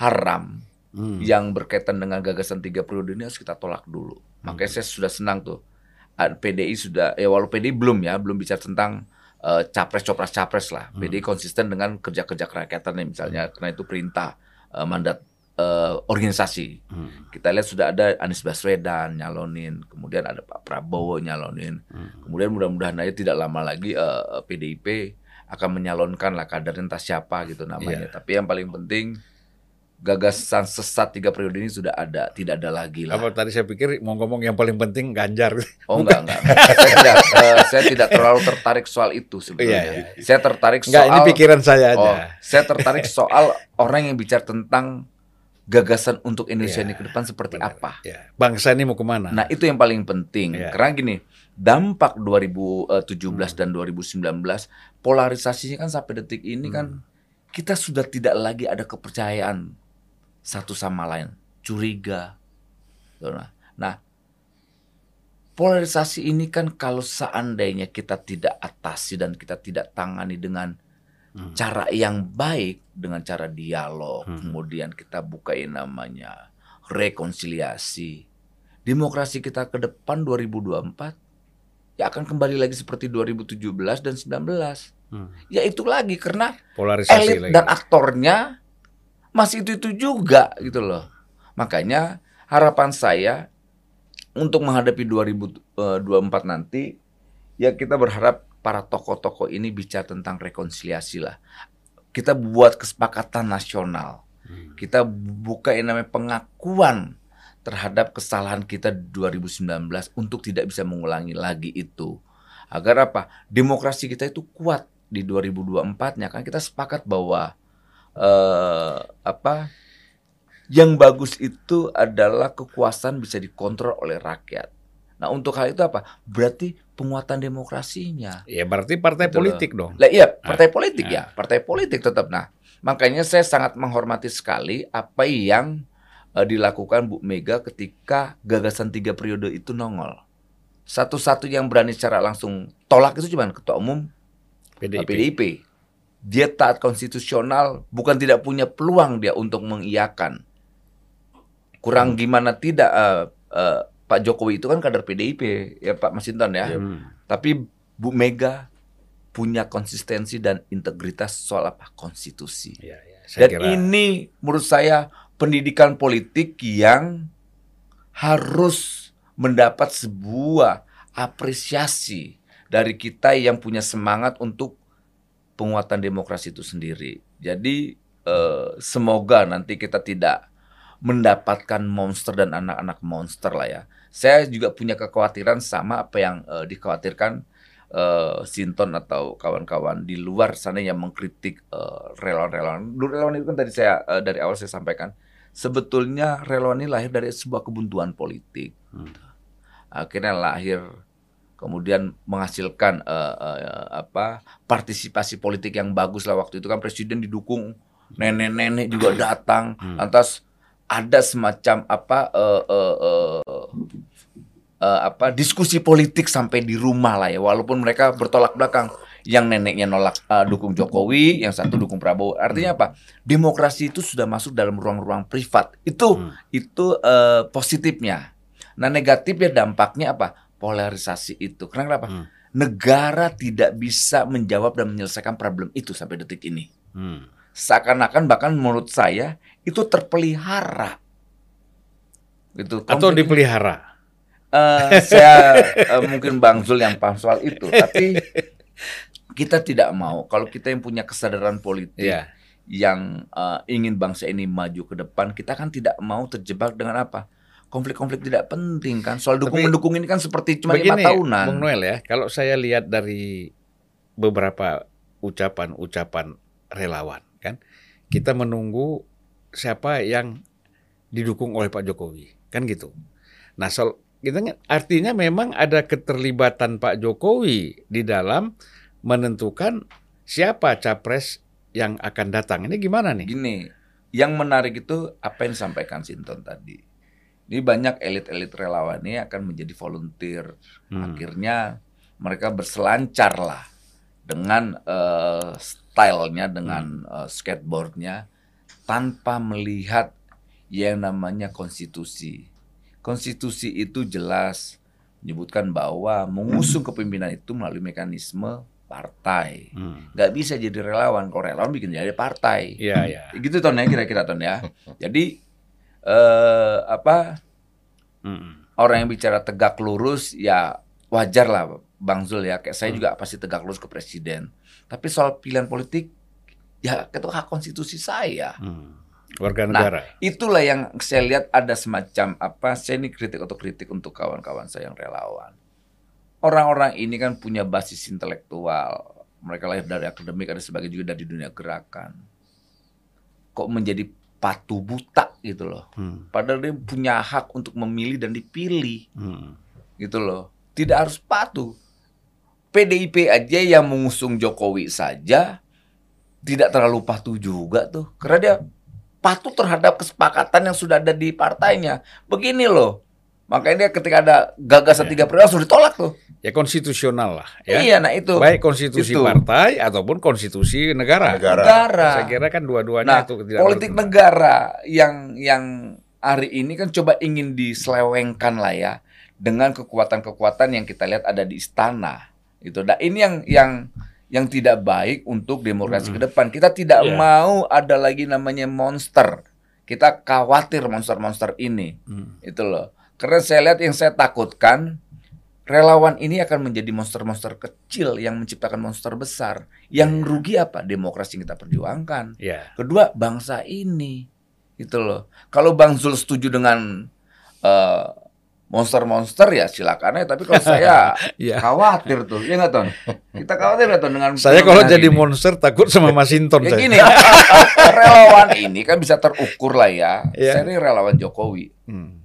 haram Hmm. yang berkaitan dengan gagasan tiga periode ini harus kita tolak dulu. Makanya saya sudah senang tuh Ah, PDI sudah ya walau PDI belum ya belum bicara tentang eh, capres copras capres lah. PDI konsisten dengan kerja-kerja kerakyatannya misalnya karena itu perintah eh, mandat eh, organisasi. Hmm. Kita lihat sudah ada Anies Baswedan nyalonin, kemudian ada Pak Prabowo nyalonin, kemudian mudah-mudahan aja tidak lama lagi eh, PDIP akan menyalonkan lah kader entah siapa gitu namanya. Tapi yang paling penting gagasan sesat tiga periode ini sudah ada, tidak ada lagi lah. Apa tadi saya pikir mau ngomong yang paling penting Ganjar. Oh enggak enggak. saya tidak eh, saya tidak terlalu tertarik soal itu sebetulnya. Iya, iya. Saya tertarik Enggak, soal ini pikiran saya aja. Oh, saya tertarik soal orang yang bicara tentang gagasan untuk Indonesia Iya, ini ke depan seperti Benar. apa. Ya. Bangsa ini mau ke mana? Nah, itu yang paling penting. Iya. Karena gini, dampak 2017 dan 2019 polarisasinya kan sampai detik ini kan kita sudah tidak lagi ada kepercayaan satu sama lain, curiga. Nah, nah polarisasi ini kan kalau seandainya kita tidak atasi dan kita tidak tangani dengan Hmm. cara yang baik, dengan cara dialog, Hmm. kemudian kita bukain namanya rekonsiliasi. Demokrasi kita ke depan 2024 ya akan kembali lagi seperti 2017 dan 19. Hmm. Ya itu lagi karena Polarisasi elit lagi. dan aktornya masih itu-itu juga gitu loh. Makanya harapan saya untuk menghadapi 2024 nanti ya kita berharap para tokoh-tokoh ini bicara tentang rekonsiliasi lah. Kita buat kesepakatan nasional. Hmm. Kita buka yang namanya pengakuan terhadap kesalahan kita 2019 untuk tidak bisa mengulangi lagi itu. Agar apa? Demokrasi kita itu kuat di 2024-nya kan kita sepakat bahwa eh apa yang bagus itu adalah kekuasaan bisa dikontrol oleh rakyat. Nah untuk hal itu apa? Berarti penguatan demokrasinya. Ya berarti partai Betul. politik dong. Lah iya, partai politik ah. ya, partai politik tetap. Nah, makanya saya sangat menghormati sekali apa yang eh, dilakukan Bu Mega ketika gagasan tiga periode itu nongol. Satu-satu yang berani secara langsung tolak itu cuma ketua umum PDIP. PDIP. Dia taat konstitusional, bukan tidak punya peluang dia untuk mengiyakan. Kurang gimana tidak eh, eh, Pak Jokowi itu kan kader PDIP ya Pak Masinton ya. Hmm. Tapi Bu Mega punya konsistensi dan integritas soal apa? Konstitusi. Ya, ya. Saya Dan kira ini menurut saya pendidikan politik yang harus mendapat sebuah apresiasi dari kita yang punya semangat untuk penguatan demokrasi itu sendiri. Jadi eh, semoga nanti kita tidak mendapatkan monster dan anak-anak monster lah ya. Saya juga punya kekhawatiran sama apa yang eh, dikhawatirkan eh, Sinton atau kawan-kawan di luar sana yang mengkritik eh, relawan-relawan. Relawan itu kan tadi saya eh, dari awal saya sampaikan sebetulnya relawan ini lahir dari sebuah kebuntuan politik. Akhirnya lahir kemudian menghasilkan eh, eh, apa partisipasi politik yang bagus lah waktu itu. Kan presiden didukung nenek-nenek juga datang. Lantas ada semacam apa eh, eh, eh, eh, apa diskusi politik sampai di rumah lah ya. Walaupun mereka bertolak belakang. Yang neneknya nolak eh, dukung Jokowi yang satu dukung Prabowo. Artinya apa? Demokrasi itu sudah masuk dalam ruang-ruang privat. Itu itu eh, positifnya. Nah negatifnya dampaknya apa polarisasi itu karena kenapa Hmm. negara tidak bisa menjawab dan menyelesaikan problem itu sampai detik ini Hmm. seakan-akan bahkan menurut saya itu terpelihara gitu atau dipelihara. Eh, saya eh, mungkin Bang Zul yang paham soal itu tapi kita tidak mau kalau kita yang punya kesadaran politik Iya. yang eh, ingin bangsa ini maju ke depan kita kan tidak mau terjebak dengan apa konflik-konflik tidak penting kan soal dukung Tapi mendukung ini kan seperti cuma lima tahunan Bung Noel ya, kalau saya lihat dari beberapa ucapan-ucapan relawan kan, kita menunggu siapa yang didukung oleh Pak Jokowi, kan gitu. Nah, soal kita nggak- artinya memang ada keterlibatan Pak Jokowi di dalam menentukan siapa capres yang akan datang. Ini gimana nih? Gini, yang menarik itu apa yang disampaikan Sinton tadi. Ini banyak elit-elit relawan ini akan menjadi volunteer. Hmm. Akhirnya mereka berselancar lah dengan eh, stylenya, dengan eh, skateboardnya, tanpa melihat yang namanya konstitusi. Konstitusi itu jelas menyebutkan bahwa mengusung kepemimpinan itu melalui mekanisme partai. Hmm. Nggak bisa jadi relawan. Kalau relawan bikin jadi partai. Iya, iya. Gitu ton ya kira-kira ton ya. Jadi eh apa Hmm. orang yang bicara tegak lurus ya wajar lah Bang Zul ya. Kayak saya juga pasti tegak lurus ke presiden. Tapi soal pilihan politik ya itu hak konstitusi saya. Hmm. Warga Nah, negara. itulah yang saya lihat ada semacam apa saya ini kritik atau kritik untuk kawan-kawan saya yang relawan. Orang-orang ini kan punya basis intelektual. Mereka lahir dari akademik, ada sebagian juga dari dunia gerakan. Kok menjadi patu buta gitu loh. Hmm. Padahal dia punya hak untuk memilih dan dipilih Hmm. gitu loh. Tidak harus patuh. PDIP aja yang mengusung Jokowi saja tidak terlalu patuh juga tuh. Karena dia patuh terhadap kesepakatan yang sudah ada di partainya. Begini loh. Makanya dia ketika ada gagasan Ya. tiga periode langsung ditolak tuh. Ya konstitusional lah ya. Iya, nah itu. Baik konstitusi Itu. partai ataupun konstitusi negara. Negara. Negara. Saya kira kan dua-duanya Nah, itu tidak politik bertentangan. negara yang yang hari ini kan coba ingin diselewengkan lah ya dengan kekuatan-kekuatan yang kita lihat ada di istana itu. Nah, ini yang yang yang tidak baik untuk demokrasi ke depan. Kita tidak Iya. mau ada lagi namanya monster. Kita khawatir monster-monster ini. Hmm. Itu loh. Karena saya lihat yang saya takutkan relawan ini akan menjadi monster-monster kecil yang menciptakan monster besar. Yang rugi apa? Demokrasi yang kita perjuangkan. Ya. Kedua, bangsa ini. Itu loh. Kalau Bang Zul setuju dengan eh, monster-monster ya silakan ya. Tapi kalau saya Ya. khawatir tuh, ya nggak Ton? Kita khawatir nggak Ton dengan Saya kalau jadi ini? monster takut sama Masinton Ya saya. gini, relawan ini kan bisa terukur lah ya. Iya. Saya ini relawan Jokowi. Hmm.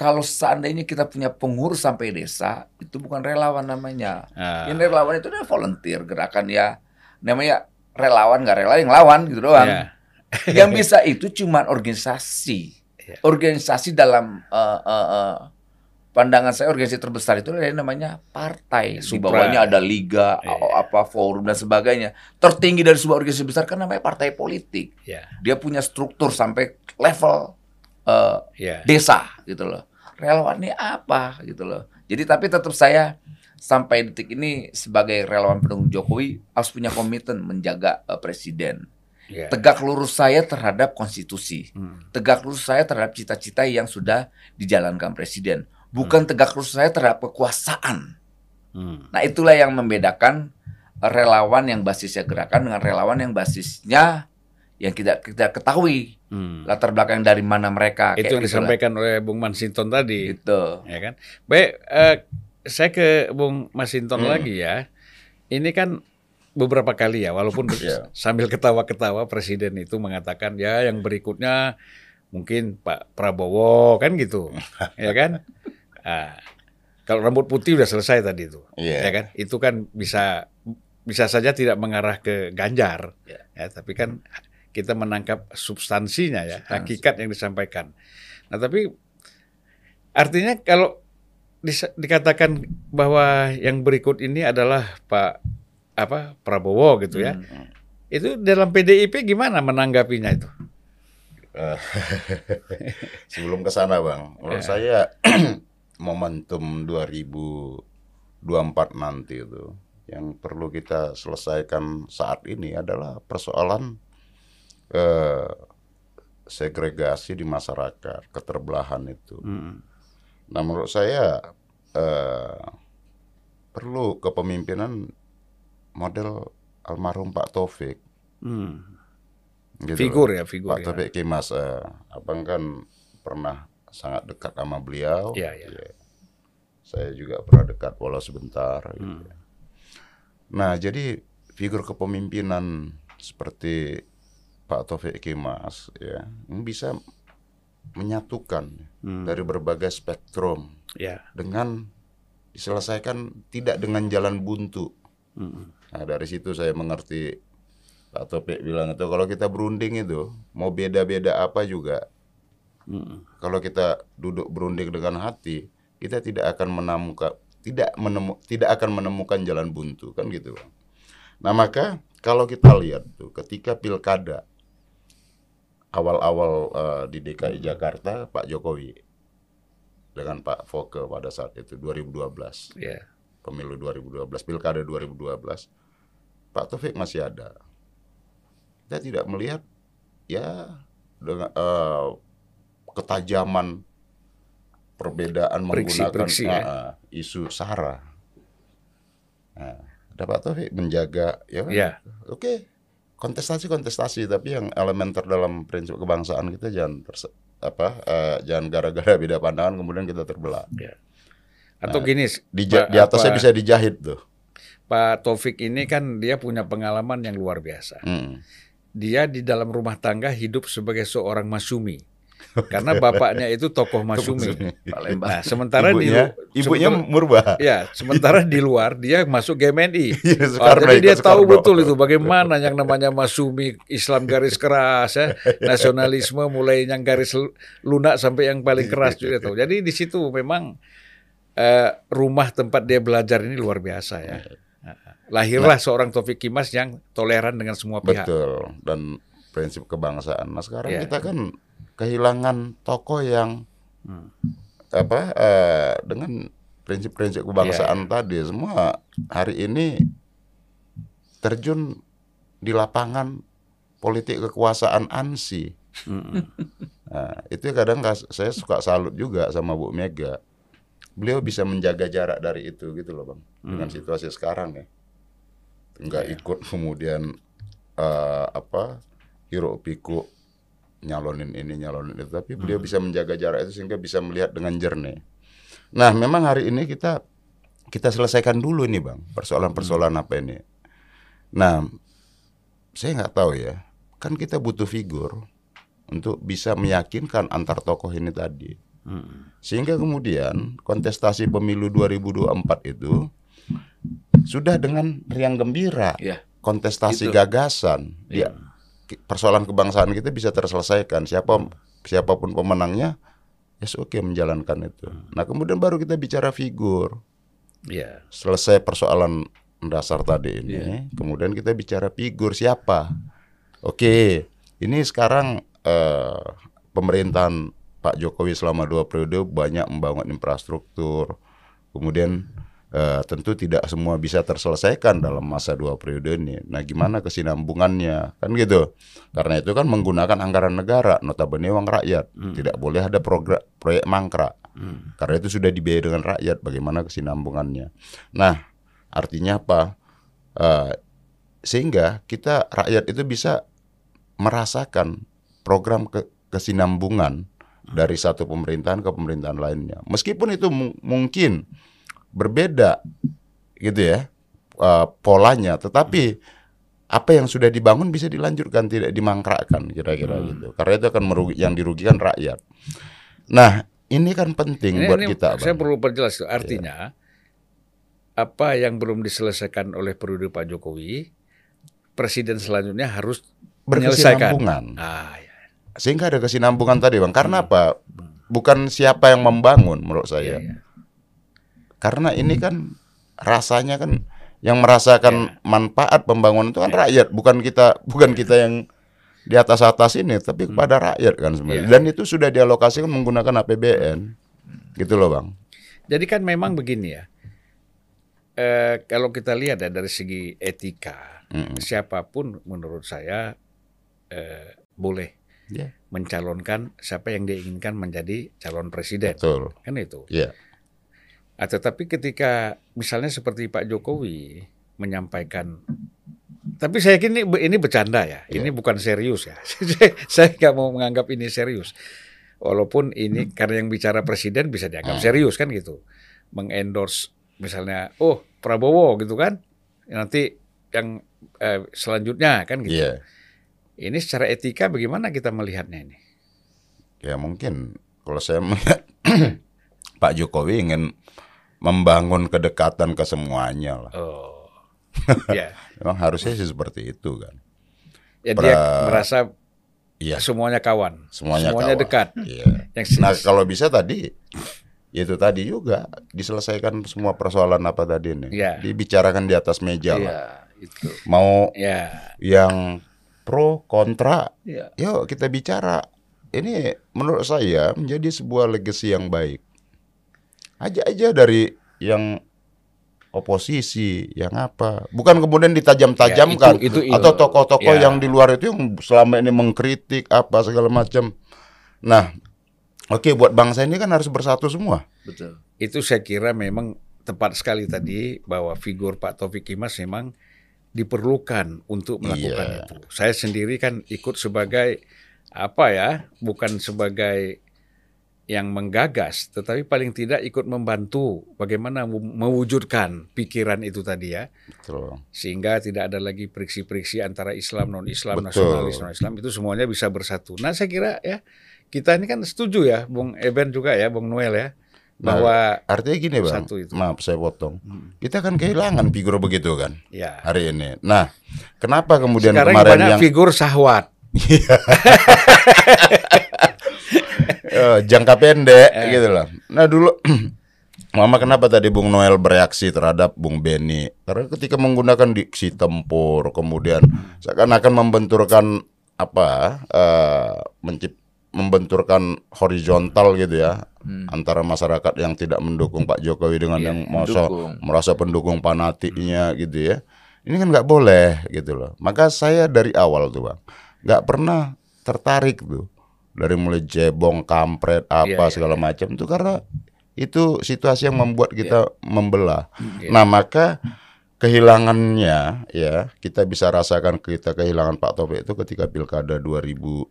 Kalau seandainya kita punya pengurus sampai desa, itu bukan relawan namanya. Ah. Yang relawan itu adalah volunteer gerakan ya. Namanya relawan nggak rela yang lawan gitu doang. Ya. Yang bisa itu cuma organisasi. Ya. Organisasi dalam eh, eh, eh, pandangan saya organisasi terbesar itu yang namanya partai. Di Supra. bawahnya ada liga, Iya. apa forum dan sebagainya. Tertinggi dari sebuah organisasi besar kan namanya partai politik. Ya. Dia punya struktur sampai level eh, Ya. desa gitu loh. Relawan ini apa gitu loh. Jadi tapi tetap saya sampai detik ini sebagai relawan pendukung Jokowi harus punya komitmen menjaga eh, presiden. Ya. Tegak lurus saya terhadap konstitusi. Hmm. Tegak lurus saya terhadap cita-cita yang sudah dijalankan presiden. Bukan tegak lurus saya terhadap kekuasaan. Hmm. Nah, itulah yang membedakan relawan yang basisnya gerakan dengan relawan yang basisnya yang tidak kita ketahui Hmm. latar belakang dari mana mereka. Itu kayak yang gitu lah. disampaikan oleh Bung Mansinton tadi. Gitu. ya kan? Baik, eh, saya ke Bung Masinton Hmm. lagi ya. Ini kan beberapa kali ya, walaupun Iya. sambil ketawa-ketawa Presiden itu mengatakan ya yang berikutnya mungkin Pak Prabowo kan gitu, ya kan? Ah, kalau rambut putih udah selesai tadi itu, Iya. ya kan? Itu kan bisa bisa saja tidak mengarah ke Ganjar, Ya. ya, tapi kan kita menangkap substansinya ya, Substansi. hakikat yang disampaikan. Nah, tapi artinya kalau disa- dikatakan bahwa yang berikut ini adalah Pak apa Prabowo gitu ya, Hmm. itu dalam PDIP gimana menanggapinya itu? Eh, Sebelum ke sana, Bang. Menurut Ya. saya momentum 2024 nanti itu yang perlu kita selesaikan saat ini adalah persoalan eh, segregasi di masyarakat, keterbelahan itu. Nah, menurut saya eh, perlu kepemimpinan model almarhum Pak Taufik. Gitu Figur loh. ya, figur Pak ya. Taufik Kimas, eh, abang kan pernah sangat dekat sama beliau. Iya, iya. Ya. Saya juga pernah dekat walau sebentar. gitu Hmm. ya. Nah, jadi figur kepemimpinan seperti Pak Taufik Kimas ya bisa menyatukan Hmm. dari berbagai spektrum Ya. dengan diselesaikan tidak dengan jalan buntu. Hmm. Nah, dari situ saya mengerti Pak Topik bilang itu kalau kita berunding itu mau beda-beda apa juga Hmm. kalau kita duduk berunding dengan hati kita tidak akan menemukan tidak menemu tidak akan menemukan jalan buntu kan gitu. Nah maka kalau kita lihat tuh ketika pilkada awal-awal eh, di DKI Jakarta Pak Jokowi dengan Pak Foke pada saat itu 2012 Ya. pemilu 2012 pilkada 2012 Pak Taufik masih ada kita tidak melihat ya dengan eh, ketajaman perbedaan menggunakan Friksi-friksi, ya. ah, ah, isu sara nah, ada Pak Taufik menjaga ya kan? Ya. oke kontestasi kontestasi tapi yang elementer dalam prinsip kebangsaan kita jangan terse- apa eh, jangan gara-gara beda pandangan kemudian kita terbelah Atau gini, di, Pak- di atasnya apa- bisa dijahit tuh Pak Taufik ini kan dia punya pengalaman yang luar biasa. Mm. Dia di dalam rumah tangga hidup sebagai seorang masumi. Karena bapaknya itu tokoh masumi. Palembang. Nah, sementara ibunya, di ibunya sementara- murba. Ya, sementara di luar dia masuk GMNI. Iya, Oh, jadi dia tahu Soekarno. betul itu bagaimana yang namanya masumi Islam garis keras ya, nasionalisme mulai yang garis lu- lunak sampai yang paling keras juga tahu. Jadi di situ memang eh, rumah tempat dia belajar ini luar biasa ya. Lahirlah seorang Taufik Kimas yang toleran dengan semua pihak. Betul. Dan prinsip kebangsaan. Nah sekarang Iya. kita kan kehilangan tokoh yang Hmm. apa eh, dengan prinsip-prinsip Iya, kebangsaan tadi semua hari ini terjun di lapangan politik kekuasaan ansi. Mm-mm. Nah, itu kadang saya suka salut juga sama Bu Mega. Beliau bisa menjaga jarak dari itu gitu loh bang. Dengan situasi sekarang ya, nggak ikut kemudian eh, apa hiruk pikuk nyalonin ini nyalonin itu, tapi beliau bisa menjaga jarak itu sehingga bisa melihat dengan jernih. Nah, memang hari ini kita kita selesaikan dulu ini bang persoalan-persoalan apa ini. Nah, saya nggak tahu ya, kan kita butuh figur untuk bisa meyakinkan antar tokoh ini tadi. Hmm. Sehingga kemudian kontestasi pemilu 2024 itu sudah dengan riang gembira. Iya. Kontestasi Itu. gagasan. Dia ki- persoalan kebangsaan kita bisa terselesaikan. Siapa siapa pun pemenangnya, ya oke menjalankan itu. Nah, kemudian baru kita bicara figur. Iya. Selesai persoalan dasar tadi ini, Iya. kemudian kita bicara figur siapa. Oke, ini sekarang eh, pemerintahan Pak Jokowi selama dua periode banyak membangun infrastruktur. Kemudian eh, tentu tidak semua bisa terselesaikan dalam masa dua periode ini. Nah, gimana kesinambungannya? Kan gitu. Karena itu kan menggunakan anggaran negara, notabene uang rakyat. Tidak boleh ada program proyek mangkrak. Hmm. Karena itu sudah dibiayai dengan rakyat. Bagaimana kesinambungannya? Nah, artinya apa? Eh, sehingga kita rakyat itu bisa merasakan program ke- kesinambungan dari satu pemerintahan ke pemerintahan lainnya. Meskipun itu mu- mungkin berbeda gitu ya eh, polanya, tetapi apa yang sudah dibangun bisa dilanjutkan tidak dimangkrakkan kira-kira gitu. Karena itu akan merugi yang dirugikan rakyat. Nah, ini kan penting Ini, buat ini kita. saya Bang. perlu perjelas tuh. Artinya apa yang belum diselesaikan oleh periode Pak Jokowi, presiden selanjutnya harus menyelesaikan. Berkesinambungan. Ah, ya. Sehingga ada kesinambungan tadi, Bang. Karena apa? Bukan siapa yang membangun menurut Iya, saya. iya. Karena ini kan rasanya kan yang merasakan manfaat pembangunan itu kan rakyat, bukan kita bukan kita yang di atas atas ini, tapi kepada rakyat kan sebenarnya. Iya. Dan itu sudah dialokasikan menggunakan APBN, gitu loh bang. Jadi kan memang begini ya. Eh, kalau kita lihat ya dari segi etika, Mm-mm. siapa pun menurut saya eh, boleh Iya. mencalonkan siapa yang diinginkan menjadi calon presiden, Betul. kan itu. Iya. Ah, tetapi ketika misalnya seperti Pak Jokowi menyampaikan, tapi saya yakin ini, ini bercanda ya, Iya. ini bukan serius ya. Saya- nggak mau menganggap ini serius. Walaupun ini karena yang bicara presiden bisa dianggap Hmm. serius kan gitu, mengendorse misalnya, oh Prabowo gitu kan, nanti yang eh, selanjutnya kan gitu. Iya. Ini secara etika bagaimana kita melihatnya ini? Ya mungkin kalau saya melihat Pak Jokowi ingin membangun kedekatan ke semuanya lah. Oh, ya, Memang harusnya sih seperti itu kan. ya dia Pra- merasa Iya. semuanya kawan, Semuanya kawan. dekat. Iya. Yang Nah kalau bisa tadi itu tadi juga diselesaikan semua persoalan apa tadi nih. Iya. Dibicarakan di atas meja lah. Iya, itu. Mau ya yang pro kontra, Iya. yuk kita bicara. Ini menurut saya menjadi sebuah legacy yang baik. Aja aja dari yang oposisi, yang apa. Bukan kemudian ditajam-tajamkan Ya, itu- itu- atau tokoh-tokoh ya. yang di luar itu yang selama ini mengkritik apa segala macam. Nah, oke buat bangsa ini kan harus bersatu semua. Betul. itu saya kira memang tepat sekali tadi bahwa figur Pak Taufik Kimas memang diperlukan untuk melakukan Iya. itu. Saya sendiri kan ikut sebagai apa ya, bukan sebagai yang menggagas, tetapi paling tidak ikut membantu bagaimana mewujudkan pikiran itu tadi ya, Betul. sehingga tidak ada lagi friksi-friksi antara Islam non Islam, Betul. nasionalis non Islam itu semuanya bisa bersatu. Nah saya kira ya kita ini kan setuju ya, Bung Eben juga ya, Bung Noel ya, Nah, bahwa Artinya gini bang, Satu itu. maaf saya potong. Hmm. Kita kan kehilangan figur begitu kan ya hari ini. Nah, kenapa kemudian sekarang kemarin banyak yang figur sahwat. eh, jangka pendek Eh. gitu lah. Nah dulu Mama kenapa tadi Bung Noel bereaksi terhadap Bung Beni? Karena ketika menggunakan diksi tempur, kemudian seakan-akan membenturkan apa, eh, mencip, membenturkan horizontal gitu ya Hmm. antara masyarakat yang tidak mendukung Pak Jokowi dengan Iya, yang merasa merasa pendukung fanatiknya gitu ya. Ini kan nggak boleh gitu loh. Maka saya dari awal tuh bang nggak pernah tertarik tuh dari mulai jebong, kampret, apa Iya, iya, segala macam itu karena itu situasi yang membuat kita membelah. Iya. Nah maka kehilangannya ya kita bisa rasakan kita kehilangan Pak Taufik itu ketika pilkada 2012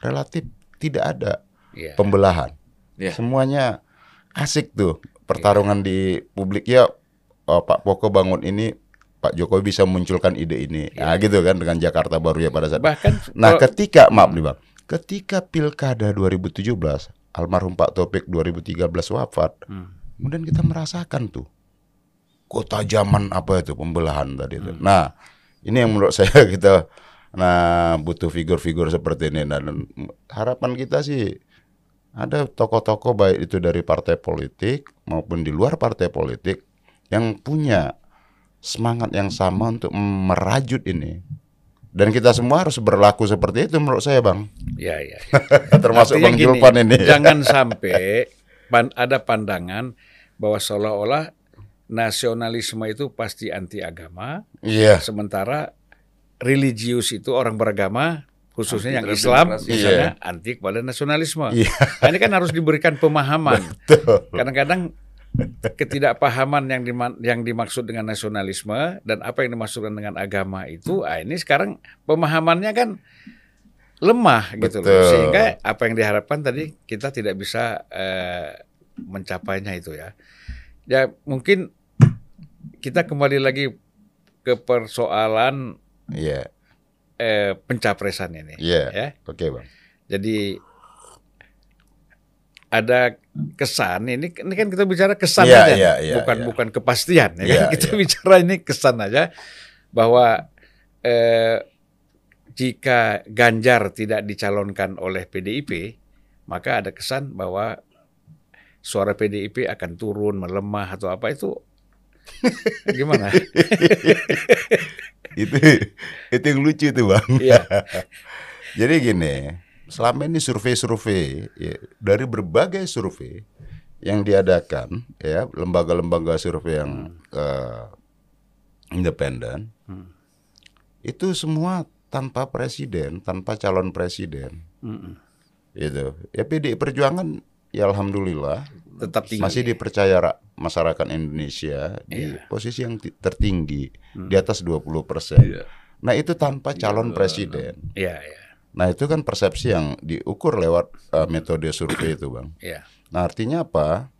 relatif tidak ada Ya. pembelahan. Iya. Semuanya asik tuh pertarungan di publik ya oh, Pak Poko bangun ini Pak Jokowi bisa munculkan ide ini. Nah gitu kan dengan Jakarta baru ya pada saat. Bahkan Nah, kalau- ketika maaf nih Bang, ketika pilkada 2017 almarhum Pak Topik 2013 wafat, Hmm. kemudian kita merasakan tuh kota zaman apa itu pembelahan tadi itu. Nah, ini yang menurut saya kita nah butuh figur-figur seperti ini dan harapan kita sih ada tokoh-tokoh baik itu dari partai politik maupun di luar partai politik yang punya semangat yang sama untuk merajut ini. Dan kita semua harus berlaku seperti itu menurut saya, Bang. Ya, ya. Termasuk Artinya Bang gini, Julpan ini. Jangan sampai pan- ada pandangan bahwa seolah-olah nasionalisme itu pasti anti agama, Iya. sementara religius itu orang beragama khususnya Anti yang Islam demokrasi. misalnya anti kepada nasionalisme. Iya. Nah, ini kan harus diberikan pemahaman. Betul. Kadang-kadang ketidakpahaman yang dima- yang dimaksud dengan nasionalisme dan apa yang dimaksudkan dengan agama itu, ah ini sekarang pemahamannya kan lemah gitu loh. Betul. Sehingga apa yang diharapkan tadi kita tidak bisa eh, mencapainya itu ya. Ya mungkin kita kembali lagi ke persoalan Iya. eh, pencapresan ini. Iya. Ya. Oke, Bang. Jadi ada kesan ini ini kan kita bicara kesan Iya, aja iya, iya, bukan iya. bukan kepastian ya kan? Iya, kita iya. bicara ini kesan aja bahwa eh, jika Ganjar tidak dicalonkan oleh PDIP maka ada kesan bahwa suara PDIP akan turun melemah atau apa itu gimana itu itu yang lucu tuh, Bang. Iya. Jadi gini, selama ini survei-survei ya, dari berbagai survei yang diadakan ya lembaga-lembaga survei yang eh, independen Hmm. itu semua tanpa presiden, tanpa calon presiden, Mm-mm. gitu. Ya PDI Perjuangan ya alhamdulillah tetap tinggi masih dipercaya ra- masyarakat Indonesia di Iya. posisi yang ti- tertinggi Hmm. di atas 20 persen. Iya. Nah itu tanpa calon Iya, presiden. Iya, iya, Nah itu kan persepsi yang diukur lewat uh, metode survei itu bang. iya. Nah artinya apa?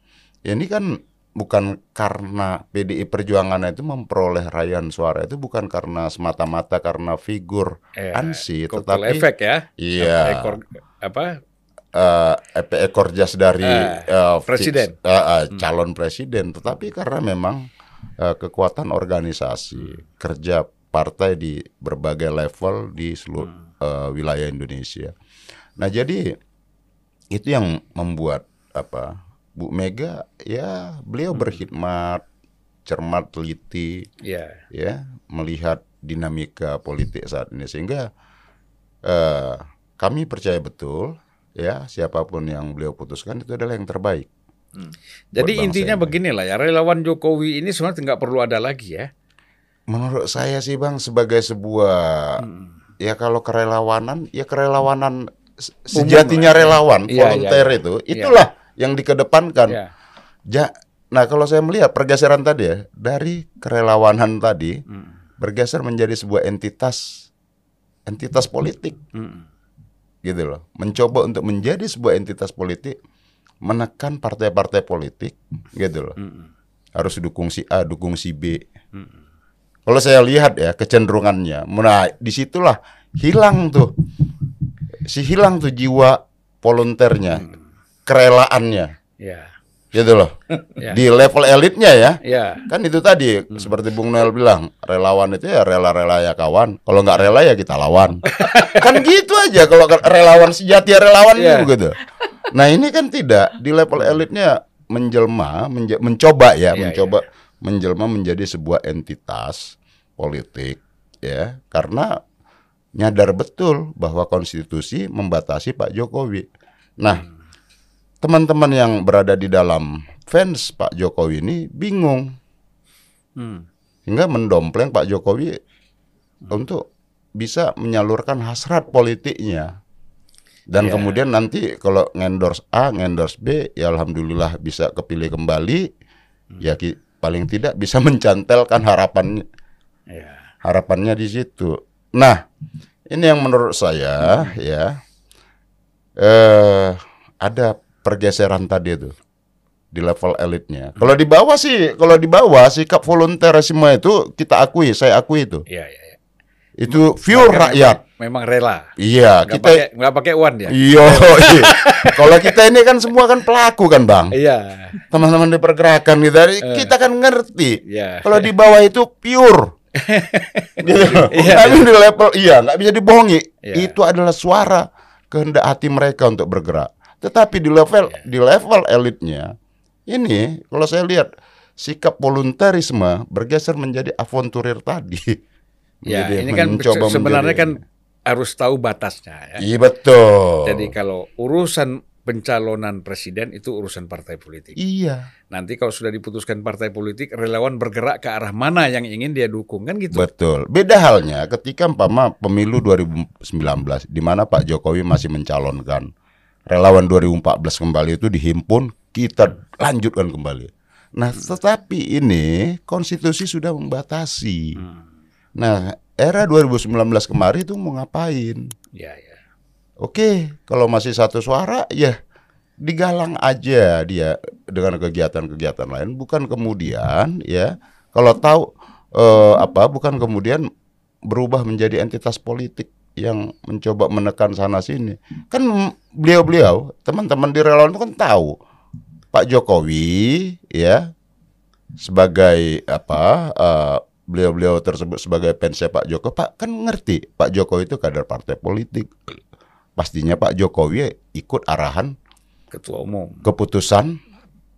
Ya, ini kan bukan karena PDI Perjuangan itu memperoleh raihan suara itu bukan karena semata-mata karena figur Eh, Ansi, tetapi efek ya. iya Ekor apa? eh, ep- ekor jas dari Eh, eh, presiden. eh, eh, calon presiden, tetapi karena memang eh, kekuatan organisasi kerja partai di berbagai level di seluruh eh, wilayah Indonesia. Nah jadi itu yang membuat apa Bu Mega ya beliau berkhidmat cermat teliti Iya. ya melihat dinamika politik saat ini sehingga eh, kami percaya betul ya siapa pun yang beliau putuskan itu adalah yang terbaik. Jadi bangsa intinya ini. beginilah ya, relawan Jokowi ini sebenarnya nggak perlu ada lagi ya. Menurut saya sih bang sebagai sebuah Hmm. Ya kalau kerelawanan ya kerelawanan se- sejatinya relawan Iya, volunteer iya, itu itulah yang dikedepankan. Ya. Ja, nah kalau saya melihat pergeseran tadi ya dari kerelawanan tadi Hmm. bergeser menjadi sebuah entitas entitas politik. Hmm. gitu loh mencoba untuk menjadi sebuah entitas politik menekan partai-partai politik gitu loh Hmm. harus dukung si A dukung si B. kalau saya lihat ya kecenderungannya nah di situlah hilang tuh. Si hilang tuh jiwa volunteernya kerelaannya. Ya. gitu loh. Ya. di level elitnya ya. Ya. kan itu tadi seperti Bung Noel bilang relawan itu ya rela-rela ya kawan. Kalau nggak rela ya kita lawan. Kan gitu aja kalau relawan sejati ya relawan Iya. gitu nah ini kan tidak. Di level elitnya menjelma menja- mencoba ya Iya, mencoba menjelma menjadi sebuah entitas politik ya karena nyadar betul bahwa konstitusi membatasi Pak Jokowi nah teman-teman yang berada di dalam fans Pak Jokowi ini bingung Hmm. hingga mendompleng Pak Jokowi untuk bisa menyalurkan hasrat politiknya. Dan Iya. kemudian nanti kalau ngendorse A, ngendorse B, ya alhamdulillah bisa kepilih kembali. Ya ki- paling tidak bisa mencantelkan harapan Ya. harapannya di situ. Nah, ini yang menurut saya ya eh ada pergeseran tadi itu di level elitnya. Kalau di bawah sih, kalau di bawah sikap volunteer semua itu kita akui, saya akui itu. Ya, ya, ya. Itu pure Mereka rakyat. Memang rela. Iya, Nggak kita pakai nggak pakai uang dia. Iya, iya. Kalau kita ini kan semua kan pelaku kan, Bang. Iya. Teman-teman di pergerakan kita, kita kan ngerti. Iya. Kalau di bawah itu pure. gitu. Iya, Tapi di level iya nggak bisa dibohongi. Iya. Itu adalah suara kehendak hati mereka untuk bergerak. Tetapi di level Iya. di level elitnya ini kalau saya lihat sikap voluntarisme bergeser menjadi avanturir tadi. Ya, Menjadi ini kan sebenarnya menjadi- kan harus tahu batasnya ya. Iya betul. Jadi kalau urusan pencalonan presiden itu urusan partai politik. iya. Nanti kalau sudah diputuskan partai politik, relawan bergerak ke arah mana yang ingin dia dukung kan gitu. Betul. Beda halnya ketika umpama pemilu 2019 di mana Pak Jokowi masih mencalonkan relawan 2014 kembali itu dihimpun kita lanjutkan kembali. Nah, tetapi ini konstitusi sudah membatasi. Nah, era 2019 kemarin itu mau ngapain? Ya, ya. Oke, kalau masih satu suara ya digalang aja dia dengan kegiatan-kegiatan lain bukan kemudian ya kalau tahu eh, apa bukan kemudian berubah menjadi entitas politik yang mencoba menekan sana sini. Kan beliau-beliau teman-teman di relawan itu kan tahu Pak Jokowi ya sebagai apa eh, beliau-beliau tersebut sebagai fansnya Pak Jokowi Pak kan ngerti Pak Jokowi itu kader partai politik. Pastinya Pak Jokowi ikut arahan Ketua umum. keputusan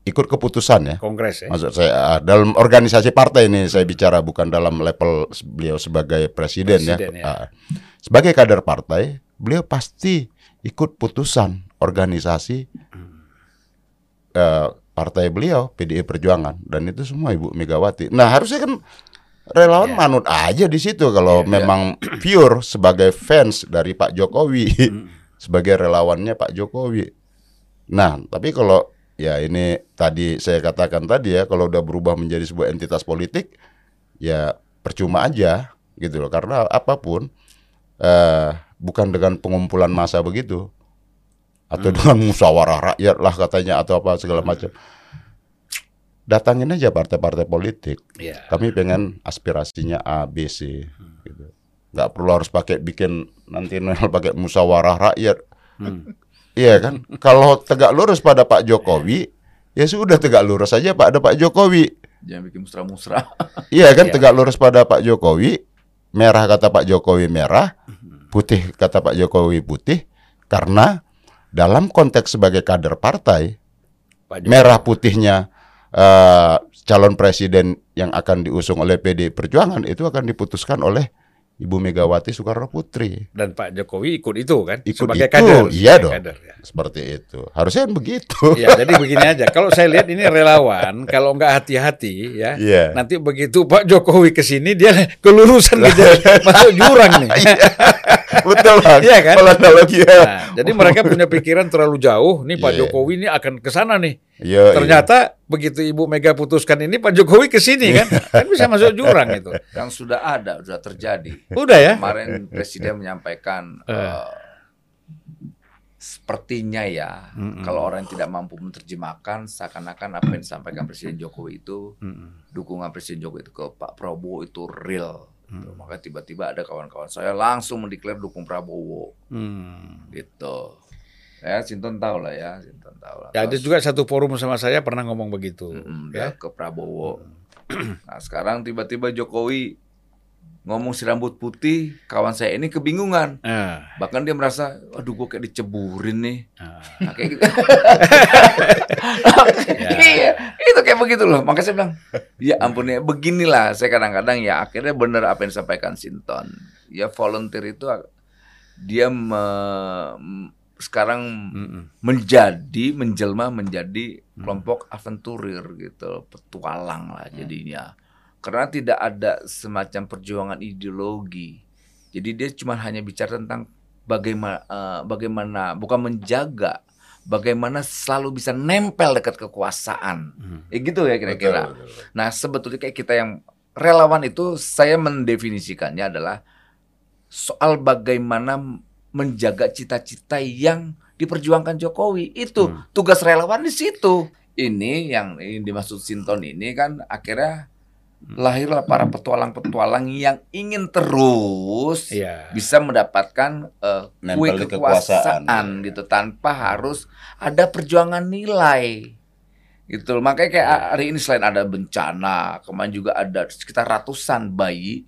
ikut keputusan ya. Kongres ya. maksud saya ah, dalam organisasi partai ini saya bicara bukan dalam level beliau sebagai presiden, Presiden, ya, ya. Sebagai kader partai beliau pasti ikut putusan organisasi eh, partai beliau PDI Perjuangan. Dan itu semua Ibu Megawati. Nah harusnya kan relawan Ya. manut aja di situ kalau memang pure sebagai fans dari Pak Jokowi sebagai relawannya Pak Jokowi Nah, tapi kalau ya ini tadi saya katakan tadi ya, kalau udah berubah menjadi sebuah entitas politik, ya percuma aja gitu loh. Karena apa pun eh bukan dengan pengumpulan massa begitu atau dengan musyawarah rakyat lah katanya atau apa segala macam. Datangin aja partai-partai politik. Iya. Kami pengen aspirasinya A, B, C gitu. Nggak perlu harus pakai bikin nanti pakai musyawarah rakyat. Iya kan? Kalau tegak lurus pada Pak Jokowi, ya sudah tegak lurus saja pada Pak Jokowi. Jangan bikin musra-musra. Iya kan? Iya. Tegak lurus pada Pak Jokowi, merah kata Pak Jokowi merah, putih kata Pak Jokowi putih, karena dalam konteks sebagai kader partai, Pak Jokowi. merah putihnya eh, calon presiden yang akan diusung oleh PD Perjuangan itu akan diputuskan oleh Ibu Megawati Soekarno Putri. dan Pak Jokowi ikut itu kan Ikut sebagai itu, kader. iya sebagai dong. kader, ya. Seperti itu. Harusnya kan begitu. Ya, jadi begini aja. Kalau saya lihat ini relawan, kalau nggak hati-hati ya, Iya. nanti begitu Pak Jokowi ke sini dia kelulusan gitu, masuk jurang nih. Betul Bang. Iya kan? Kalau analogi ya. Nah, jadi mereka punya pikiran terlalu jauh. Nih Pak Iya. Jokowi ini akan ke sana nih. Iya, Ternyata begitu Ibu Mega putuskan ini Pak Jokowi ke sini kan, kan bisa masuk jurang itu. Kan sudah ada, sudah terjadi. Udah ya. Kemarin Presiden menyampaikan eh, sepertinya ya, kalau orang yang tidak mampu menerjemahkan seakan-akan apa yang disampaikan Presiden Jokowi itu dukungan Presiden Jokowi itu ke Pak Prabowo itu real. Gitu. Maka tiba-tiba ada kawan-kawan saya langsung mendeklar dukung Prabowo Hmm. gitu. Ya, Sinton tahu lah ya, Sinton tahu lah. Ya, ada juga satu forum sama saya pernah ngomong begitu. mm, ya. ke Prabowo. nah, sekarang tiba-tiba Jokowi ngomong si rambut putih, kawan saya ini kebingungan. Ah, Bahkan dia merasa, aduh gue kayak diceburin nih. ah. Nah, kayak gitu. Iya, itu kayak begitu loh. Makanya saya bilang, ya ampun ya, beginilah. Saya kadang-kadang ya akhirnya benar apa yang disampaikan Sinton. Ya volunteer itu dia me- sekarang Mm-mm. menjadi menjelma menjadi kelompok aventurir gitu, petualang lah jadinya. Karena tidak ada semacam perjuangan ideologi. Jadi dia cuma hanya bicara tentang bagaimana eh, bagaimana bukan menjaga bagaimana selalu bisa nempel dekat kekuasaan. Ya gitu ya kira-kira. Nah, sebetulnya kayak kita yang relawan itu saya mendefinisikannya adalah soal bagaimana menjaga cita-cita yang diperjuangkan Jokowi. Itu tugas relawan di situ. Ini yang ini dimaksud Sinton ini kan akhirnya lahirlah para petualang-petualang yang ingin terus Iya. bisa mendapatkan eh, kue kekuasaan. kekuasaan gitu tanpa harus ada perjuangan nilai gitu loh. makanya kayak hari ini selain ada bencana kemarin juga ada sekitar ratusan bayi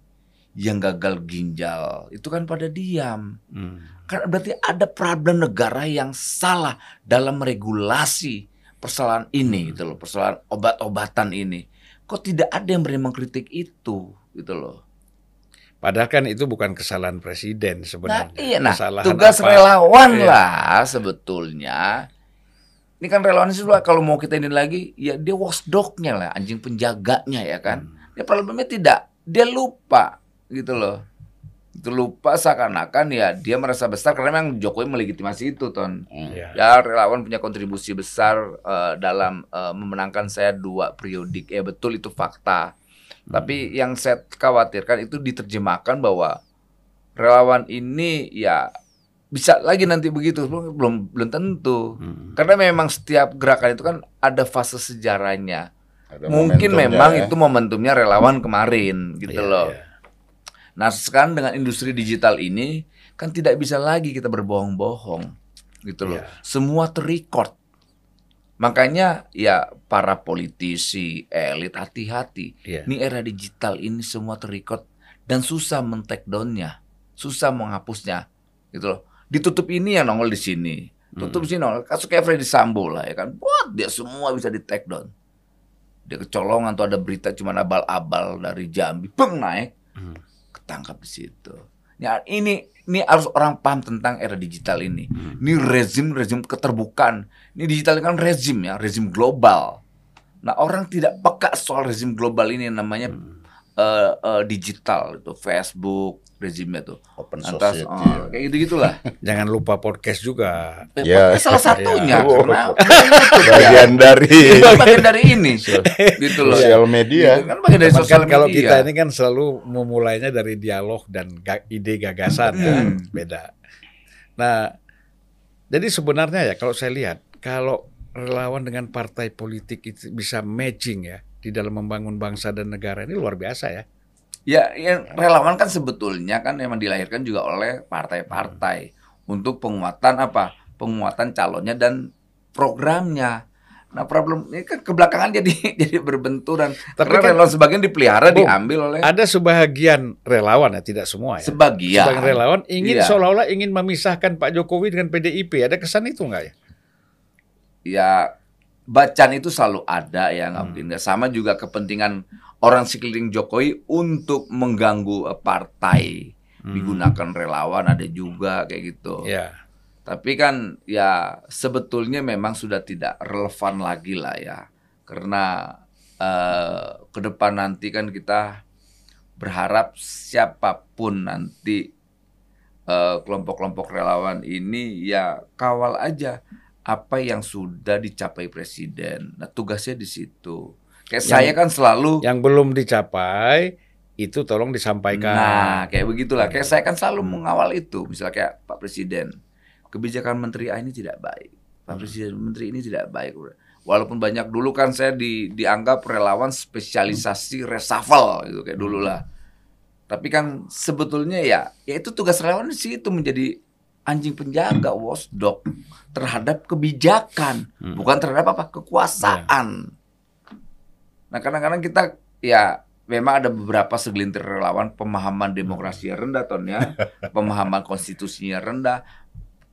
yang gagal ginjal itu kan pada diam Hmm. kan berarti ada problem negara yang salah dalam regulasi persoalan ini gitu loh persoalan obat-obatan ini kok tidak ada yang berani mengkritik itu gitu loh Padahal kan itu bukan kesalahan presiden Nah, sebenarnya. iya, nah Kesalahan tugas apa- relawan Iya. lah sebetulnya. Ini kan relawan itu kalau mau kita ini lagi, ya dia watchdognya lah, anjing penjaganya ya kan. Hmm. Dia problemnya tidak, dia lupa gitu loh. Itu lupa seakan-akan ya dia merasa besar karena memang Jokowi melegitimasi itu ton. Hmm. Iya. Ya relawan punya kontribusi besar eh, dalam eh, memenangkan saya dua periodik. Ya betul itu fakta. Tapi yang saya khawatirkan itu diterjemahkan bahwa relawan ini ya bisa lagi nanti begitu belum belum, belum tentu. Hmm. Karena memang setiap gerakan itu kan ada fase sejarahnya. Ada Mungkin memang ya. itu momentumnya relawan kemarin gitu Iya, loh. iya. Nah sekarang dengan industri digital ini kan tidak bisa lagi kita berbohong-bohong gitu loh. Iya. Semua terrecord. Makanya ya para politisi, elit hati-hati. Iya. Ini era digital ini semua terrecord dan susah men-take down-nya, susah menghapusnya gitu loh. Ditutup ini yang nongol di sini. Tutup sini nongol. Kasus kayak Freddy Sambo lah ya kan. Buat dia semua bisa di take down. Dia kecolongan tuh ada berita cuma abal-abal dari Jambi, peng naik Hmm. Ketangkap di situ. Ya, ini ini harus orang paham tentang era digital ini. Ini rezim rezim keterbukaan. Ini digital kan rezim ya, rezim global. Nah orang tidak peka soal rezim global ini yang namanya eh, eh, digital itu Facebook rezimnya tuh. Open Lantas, society. oh, kayak gitu gitulah. Jangan lupa podcast juga. Ya. salah satunya Iya. karena Bagian dari bagian dari ini, gitu loh. sosial media. Gitu kan bagian dari sosial kan kalau media. kita ini kan selalu memulainya dari dialog dan ga- ide gagasan kan Hmm. beda. Nah, jadi sebenarnya ya kalau saya lihat kalau relawan dengan partai politik itu bisa matching ya di dalam membangun bangsa dan negara ini luar biasa ya. Ya, yang relawan kan sebetulnya kan memang dilahirkan juga oleh partai-partai untuk penguatan apa? Penguatan calonnya dan programnya. Nah, problem ini kan kebelakangan jadi jadi berbenturan. Tapi Karena kan- relawan sebagian dipelihara Bung, diambil oleh Ada sebahagian relawan ya, tidak semua ya. sebagian. Sebagian relawan ingin Iya. seolah-olah ingin memisahkan Pak Jokowi dengan PDIP. Ada kesan itu enggak ya? Ya bacaan itu selalu ada ya nggak Hmm. mungkin sama juga kepentingan orang sekeliling Jokowi untuk mengganggu eh, partai Hmm. digunakan relawan ada juga kayak gitu. Ya. Tapi kan ya sebetulnya memang sudah tidak relevan lagi lah ya. Karena eh, ke depan nanti kan kita berharap siapa pun nanti eh, kelompok-kelompok relawan ini ya kawal aja apa yang sudah dicapai presiden. Nah, tugasnya di situ. Kayak Yang- saya kan selalu Yang belum dicapai itu tolong disampaikan. Nah, kayak begitulah. Kayak saya kan selalu mengawal itu. Misalnya kayak Pak Presiden, kebijakan Menteri A ini tidak baik. Pak Presiden, Menteri ini tidak baik. Walaupun banyak dulu kan saya di, dianggap relawan spesialisasi reshuffle gitu kayak dulu lah. Tapi kan sebetulnya ya, ya itu tugas relawan sih itu menjadi anjing penjaga watchdog terhadap kebijakan, bukan terhadap apa kekuasaan. Nah kadang-kadang kita ya memang ada beberapa segelintir relawan pemahaman demokrasi rendah ton ya, pemahaman konstitusinya rendah,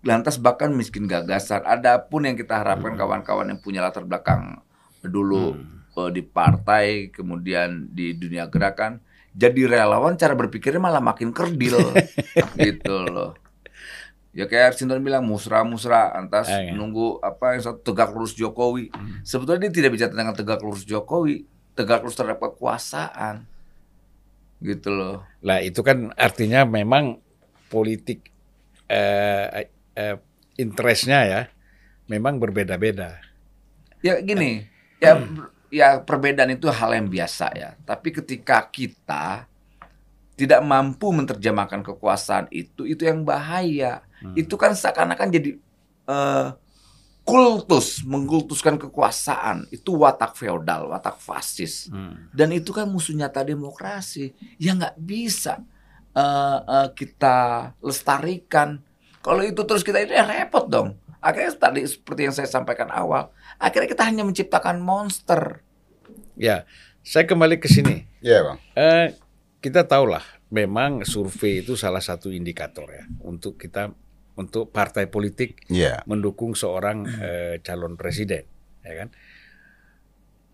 lantas bahkan miskin gagasan. Adapun yang kita harapkan kawan-kawan yang punya latar belakang dulu eh, di partai, kemudian di dunia gerakan, jadi relawan cara berpikirnya malah makin kerdil. Gitu loh. Ya kayak Sinton bilang musra-musra antas Eh, iya. nunggu apa yang satu tegak lurus Jokowi. Sebetulnya dia tidak bicara tentang tegak lurus Jokowi, tegak lurus terhadap kekuasaan. Gitu loh. Lah itu kan artinya memang politik eh, eh, interestnya ya memang berbeda-beda. Ya gini, ya ber- ya perbedaan itu hal yang biasa ya. Tapi ketika kita tidak mampu menerjemahkan kekuasaan itu, itu yang bahaya. Itu kan seakan-akan jadi eh, kultus, mengkultuskan kekuasaan itu watak feodal, watak fasis. Hmm. Dan itu kan musuh nyata demokrasi yang nggak bisa eh, eh, kita lestarikan. Kalau itu terus kita ini ya repot dong. Akhirnya tadi seperti yang saya sampaikan awal, akhirnya kita hanya menciptakan monster. Ya, saya kembali ke sini. Iya bang. Eh, kita tahulah, memang survei itu salah satu indikator ya untuk kita untuk partai politik Iya. mendukung seorang eh, calon presiden, ya kan?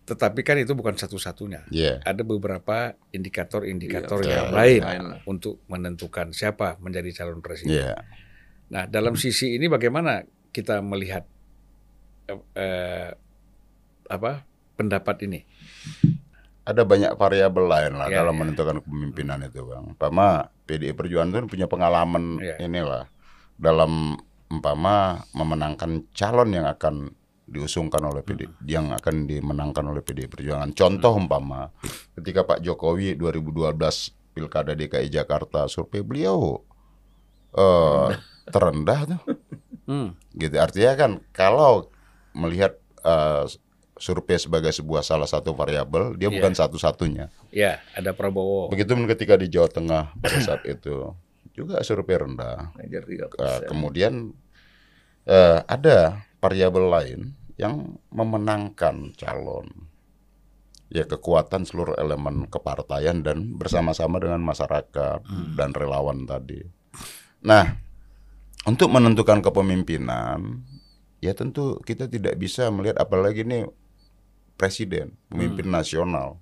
Tetapi kan itu bukan satu-satunya. Iya. Ada beberapa indikator-indikator Iya, yang lain untuk menentukan siapa menjadi calon presiden. Iya. Nah, dalam sisi ini bagaimana kita melihat eh, eh, apa pendapat ini? Ada banyak variabel lain lah Iya, dalam iya. menentukan kepemimpinan itu bang. Umpama PDI Perjuangan itu punya pengalaman Iya. inilah dalam umpama memenangkan calon yang akan diusungkan oleh PD, Hmm. yang akan dimenangkan oleh PDI Perjuangan. Contoh umpama ketika Pak Jokowi 2012 Pilkada DKI Jakarta survei beliau eh terendah tuh. Hmm. gitu artinya kan kalau melihat eh, survei sebagai sebuah salah satu variabel dia Iya. bukan satu-satunya Ya, ada Prabowo. begitu ketika di Jawa Tengah pada saat itu juga survei rendah Eh, persen. kemudian eh, ada variabel lain yang memenangkan calon ya kekuatan seluruh elemen kepartaian dan bersama-sama dengan masyarakat dan relawan tadi. Nah, untuk menentukan kepemimpinan ya tentu kita tidak bisa melihat apalagi ini presiden, pemimpin nasional.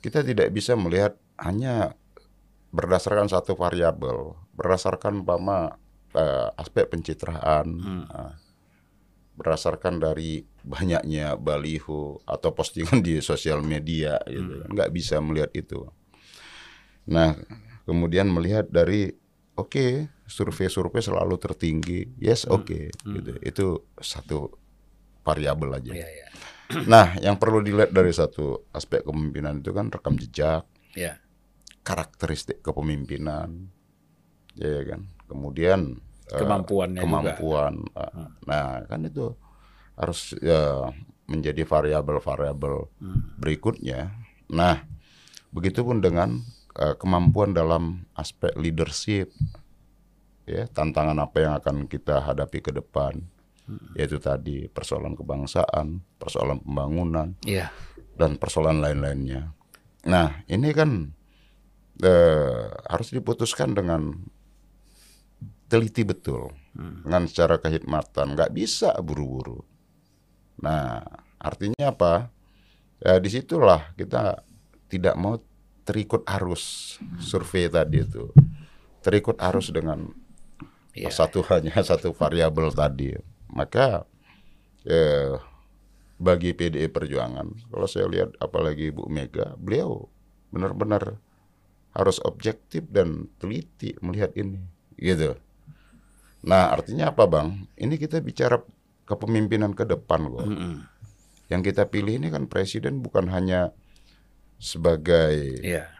Kita tidak bisa melihat hanya berdasarkan satu variabel, berdasarkan umpama eh, aspek pencitraan, eh, berdasarkan dari banyaknya baliho atau postingan di sosial media gitu. kan. nggak bisa melihat itu. Nah, kemudian melihat dari oke, survei-survei selalu tertinggi. Yes, oke gitu. Itu satu variabel aja. Ya, ya. Nah, yang perlu dilihat dari satu aspek kepemimpinan itu kan rekam jejak, Ya. Karakteristik kepemimpinan, ya kan. Kemudian eh, Kemampuannya juga. kemampuan. eh, Nah, kan itu harus ya, menjadi variabel-variabel berikutnya. Nah, begitupun dengan eh, kemampuan dalam aspek leadership, ya tantangan apa yang akan kita hadapi ke depan, yaitu tadi persoalan kebangsaan, persoalan pembangunan, Ya. dan persoalan lain-lainnya. Nah, ini kan eh, harus diputuskan dengan teliti betul, dengan secara kehikmatan. Nggak bisa buru-buru. Nah, artinya apa? Ya, di situlah kita tidak mau terikut arus survei tadi itu, terikut arus dengan Ya. satu hanya satu variabel tadi. Maka eh, bagi PDI Perjuangan, kalau saya lihat apalagi Bu Mega, beliau benar-benar harus objektif dan teliti melihat ini, gitu. Nah, artinya apa, Bang? Ini kita bicara kepemimpinan ke depan kok. Mm-mm. Yang kita pilih ini kan presiden bukan hanya sebagai Ya.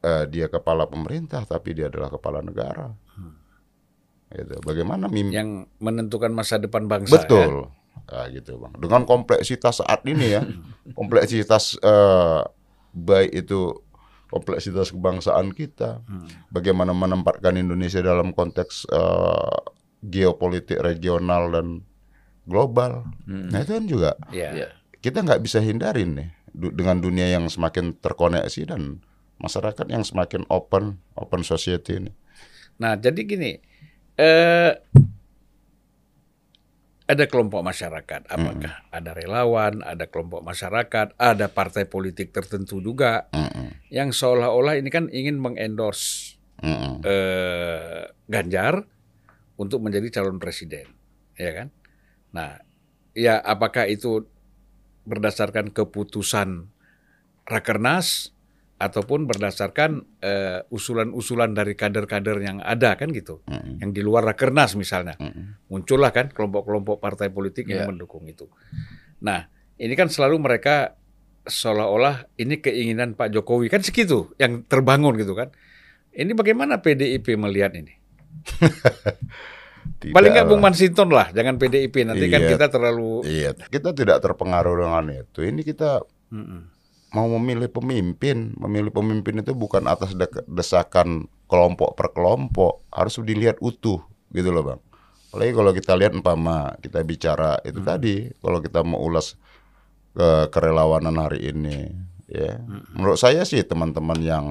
eh, dia kepala pemerintah, tapi dia adalah kepala negara. Gitu. Bagaimana mimpi Yang menentukan masa depan bangsa. ya. Betul. Nah, gitu bang. Dengan kompleksitas saat ini ya, kompleksitas eh, baik itu kompleksitas kebangsaan kita, bagaimana menempatkan Indonesia dalam konteks eh, geopolitik regional dan global. Nah itu kan juga Ya. Iya. kita nggak bisa hindarin nih du- dengan dunia yang semakin terkoneksi dan masyarakat yang semakin open, open society ini. Nah, jadi gini, eh, ada kelompok masyarakat, apakah ada relawan, ada kelompok masyarakat, ada partai politik tertentu juga Mm-mm. yang seolah-olah ini kan ingin mengendorse Mm-mm. eh, Ganjar untuk menjadi calon presiden, ya kan? Nah, ya apakah itu berdasarkan keputusan rakernas ataupun berdasarkan eh, usulan-usulan dari kader-kader yang ada kan gitu, Mm-mm. yang di luar rakernas misalnya, Mm-mm. muncullah kan kelompok-kelompok partai politik Ya. yang mendukung itu. Nah, ini kan selalu mereka seolah-olah ini keinginan Pak Jokowi kan segitu yang terbangun gitu kan. Ini bagaimana PDIP melihat ini? Tidak Paling nggak. Bung Mansinton lah, jangan PDIP nanti kan Iya. kita terlalu Iya, kita tidak terpengaruh dengan itu. Ini kita Mm-mm. Mau memilih pemimpin, memilih pemimpin itu bukan atas desakan kelompok per kelompok, harus dilihat utuh gitu loh bang. Apalagi kalau kita lihat umpama kita bicara itu tadi, kalau kita mau ulas ke kerelawanan hari ini, ya, menurut saya sih teman-teman yang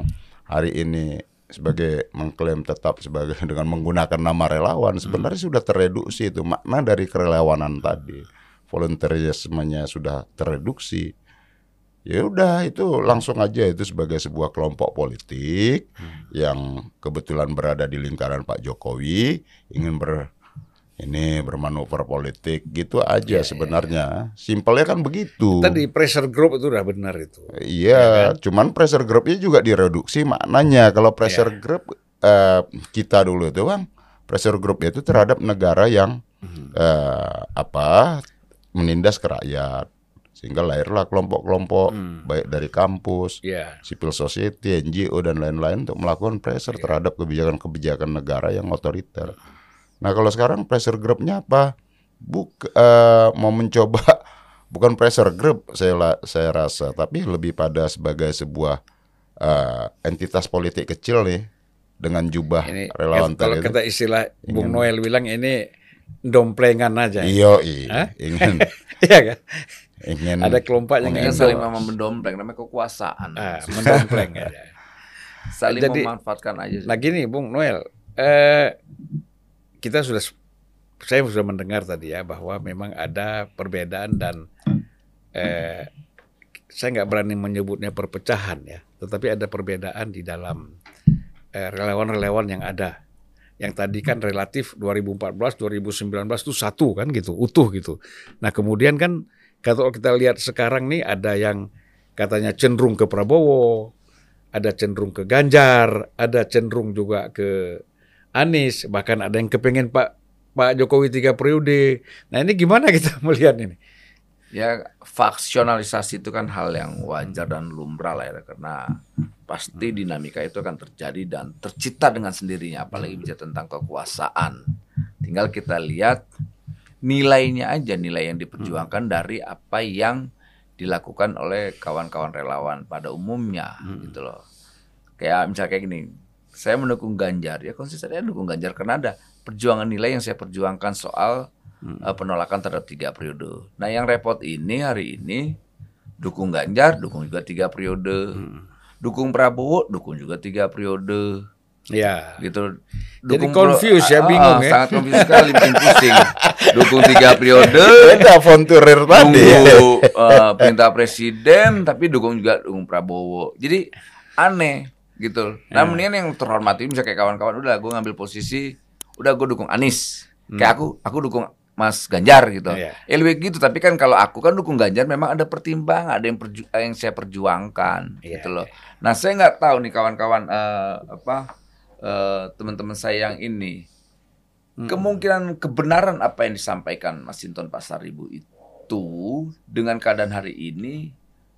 hari ini sebagai mengklaim tetap sebagai dengan menggunakan nama relawan sebenarnya sudah tereduksi itu makna dari kerelawanan tadi. Volunteerismenya sudah tereduksi ya udah itu langsung aja itu sebagai sebuah kelompok politik yang kebetulan berada di lingkaran Pak Jokowi ingin ber ini bermanuver politik gitu aja sebenarnya. Simpelnya kan begitu. Tadi pressure group itu udah benar itu. Iya, cuman pressure groupnya juga direduksi maknanya. Kalau pressure group eh, kita dulu itu bang, pressure group itu terhadap negara yang eh, apa menindas ke rakyat, sehingga lahirlah kelompok-kelompok baik dari kampus, Ya. civil society, NGO dan lain-lain untuk melakukan pressure terhadap kebijakan-kebijakan negara yang otoriter. Nah kalau sekarang pressure groupnya apa? Buk eh, mau mencoba bukan pressure group saya la- saya rasa, tapi lebih pada sebagai sebuah eh, entitas politik kecil nih dengan jubah Ini relawan kalau tadi. itu. kata istilah Bung Noel bilang ini domplengan aja. Hah? ingin Iya kan? Ingin Ada kelompok yang Ini ingin saling do- mendompleng, namanya kekuasaan. ah, mendompleng aja. Saling Jadi- memanfaatkan aja. sih. Nah gini Bung Noel, eh, kita sudah saya sudah mendengar tadi ya bahwa memang ada perbedaan dan eh, saya nggak berani menyebutnya perpecahan ya, tetapi ada perbedaan di dalam eh, relawan-relawan yang ada. Yang tadi kan relatif 2014, 2019 itu satu kan gitu, utuh gitu. Nah kemudian kan kalau kita lihat sekarang nih ada yang katanya cenderung ke Prabowo, ada cenderung ke Ganjar, ada cenderung juga ke Anies, bahkan ada yang kepengen Pak Pak Jokowi tiga periode. Nah ini gimana kita melihat ini? Ya faksionalisasi itu kan hal yang wajar dan lumrah lah ya karena pasti dinamika itu akan terjadi dan tercipta dengan sendirinya apalagi bicara tentang kekuasaan. Tinggal kita lihat nilainya aja nilai yang diperjuangkan dari apa yang dilakukan oleh kawan-kawan relawan pada umumnya gitu loh. Kayak misalnya kayak gini, saya mendukung Ganjar ya konsistennya dukung Ganjar karena ada perjuangan nilai yang saya perjuangkan soal eh, penolakan terhadap tiga periode. Nah yang repot ini hari ini dukung Ganjar, dukung juga tiga periode, dukung Prabowo, dukung juga tiga periode, Ya. gitu. Jadi Pro- confused ya, Ah, bingung ah, ya. Sangat confused sekali, bikin pusing. Dukung tiga periode, Beda fonturir tadi. eh, perintah presiden, tapi dukung juga dukung Prabowo. Jadi aneh gitu. Nah, mendingan yang terhormati misalnya kayak kawan-kawan udah gue ngambil posisi, udah gue dukung Anies. Kayak aku, aku dukung Mas Ganjar gitu. Iya. Ya lebih gitu, tapi kan kalau aku kan dukung Ganjar memang ada pertimbangan, ada yang perju- yang saya perjuangkan Iya, gitu loh. Nah, saya nggak tahu nih kawan-kawan eh, apa eh, teman-teman saya yang ini kemungkinan kebenaran apa yang disampaikan Mas Sinton Pasaribu itu dengan keadaan hari ini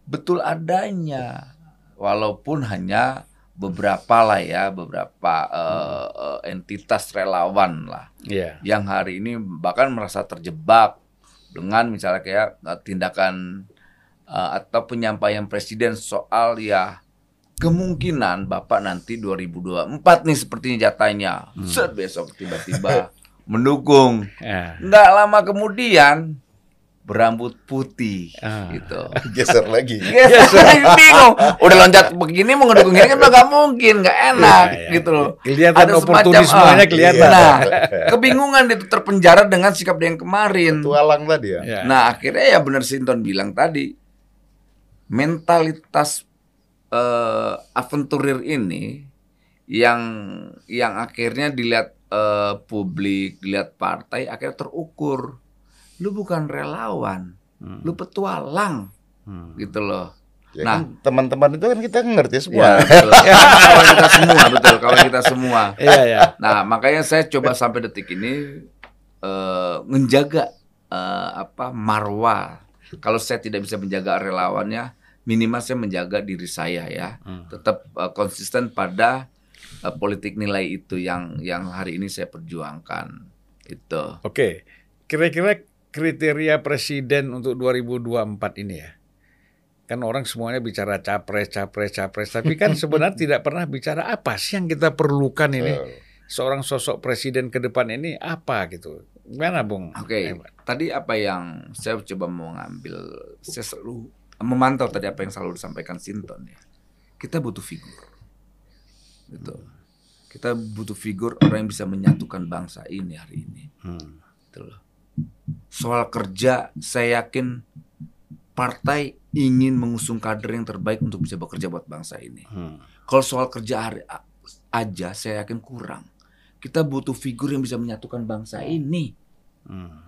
betul adanya walaupun hanya beberapa lah ya beberapa eh, eh, entitas relawan lah Iya. yang hari ini bahkan merasa terjebak dengan misalnya kayak tindakan eh, atau penyampaian presiden soal ya kemungkinan Bapak nanti 2024 nih sepertinya jatahnya. Set besok tiba-tiba mendukung. Ya. Nggak lama kemudian berambut putih Ah. gitu. Geser lagi. Yes, bingung. Udah loncat begini mau ngedukung ini kan udah nggak mungkin, nggak enak Iya, iya. gitu loh. Kelihatan semacam, oportunismenya ah, kelihatan. Nah, kebingungan itu terpenjara dengan sikap dia yang kemarin. Tualang tadi ya. Ya. Nah, akhirnya ya benar Sinton bilang tadi mentalitas eh, aventurir ini yang yang akhirnya dilihat eh, publik, dilihat partai akhirnya terukur. Lu bukan relawan, lu petualang Hmm. gitu loh. Ya Nah. kan teman-teman itu kan kita ngerti Ya, semua. betul. kawan kita semua, betul, kawan kita semua. Iya, ya. Nah, makanya saya coba sampai detik ini eh, menjaga eh, apa marwah. Kalau saya tidak bisa menjaga relawannya, minimal saya menjaga diri saya ya. Tetap eh, konsisten pada eh, politik nilai itu yang yang hari ini saya perjuangkan. Itu. Oke, kira-kira kriteria presiden untuk 2024 ini ya. Kan orang semuanya bicara capres, capres, capres, tapi kan sebenarnya tidak pernah bicara apa sih yang kita perlukan ini. Seorang sosok presiden ke depan ini apa gitu. Gimana, Bung? Oke, Eman? tadi apa yang saya coba mau ngambil, saya selalu memantau tadi apa yang selalu disampaikan Sinton ya. Kita butuh figur, gitu. Kita butuh figur orang yang bisa menyatukan bangsa ini hari ini. Hmm. Gitu loh. Soal kerja, saya yakin partai ingin mengusung kader yang terbaik untuk bisa bekerja buat bangsa ini. Hmm. Kalau soal kerja hari aja, saya yakin kurang. Kita butuh figur yang bisa menyatukan bangsa ini. Hmm.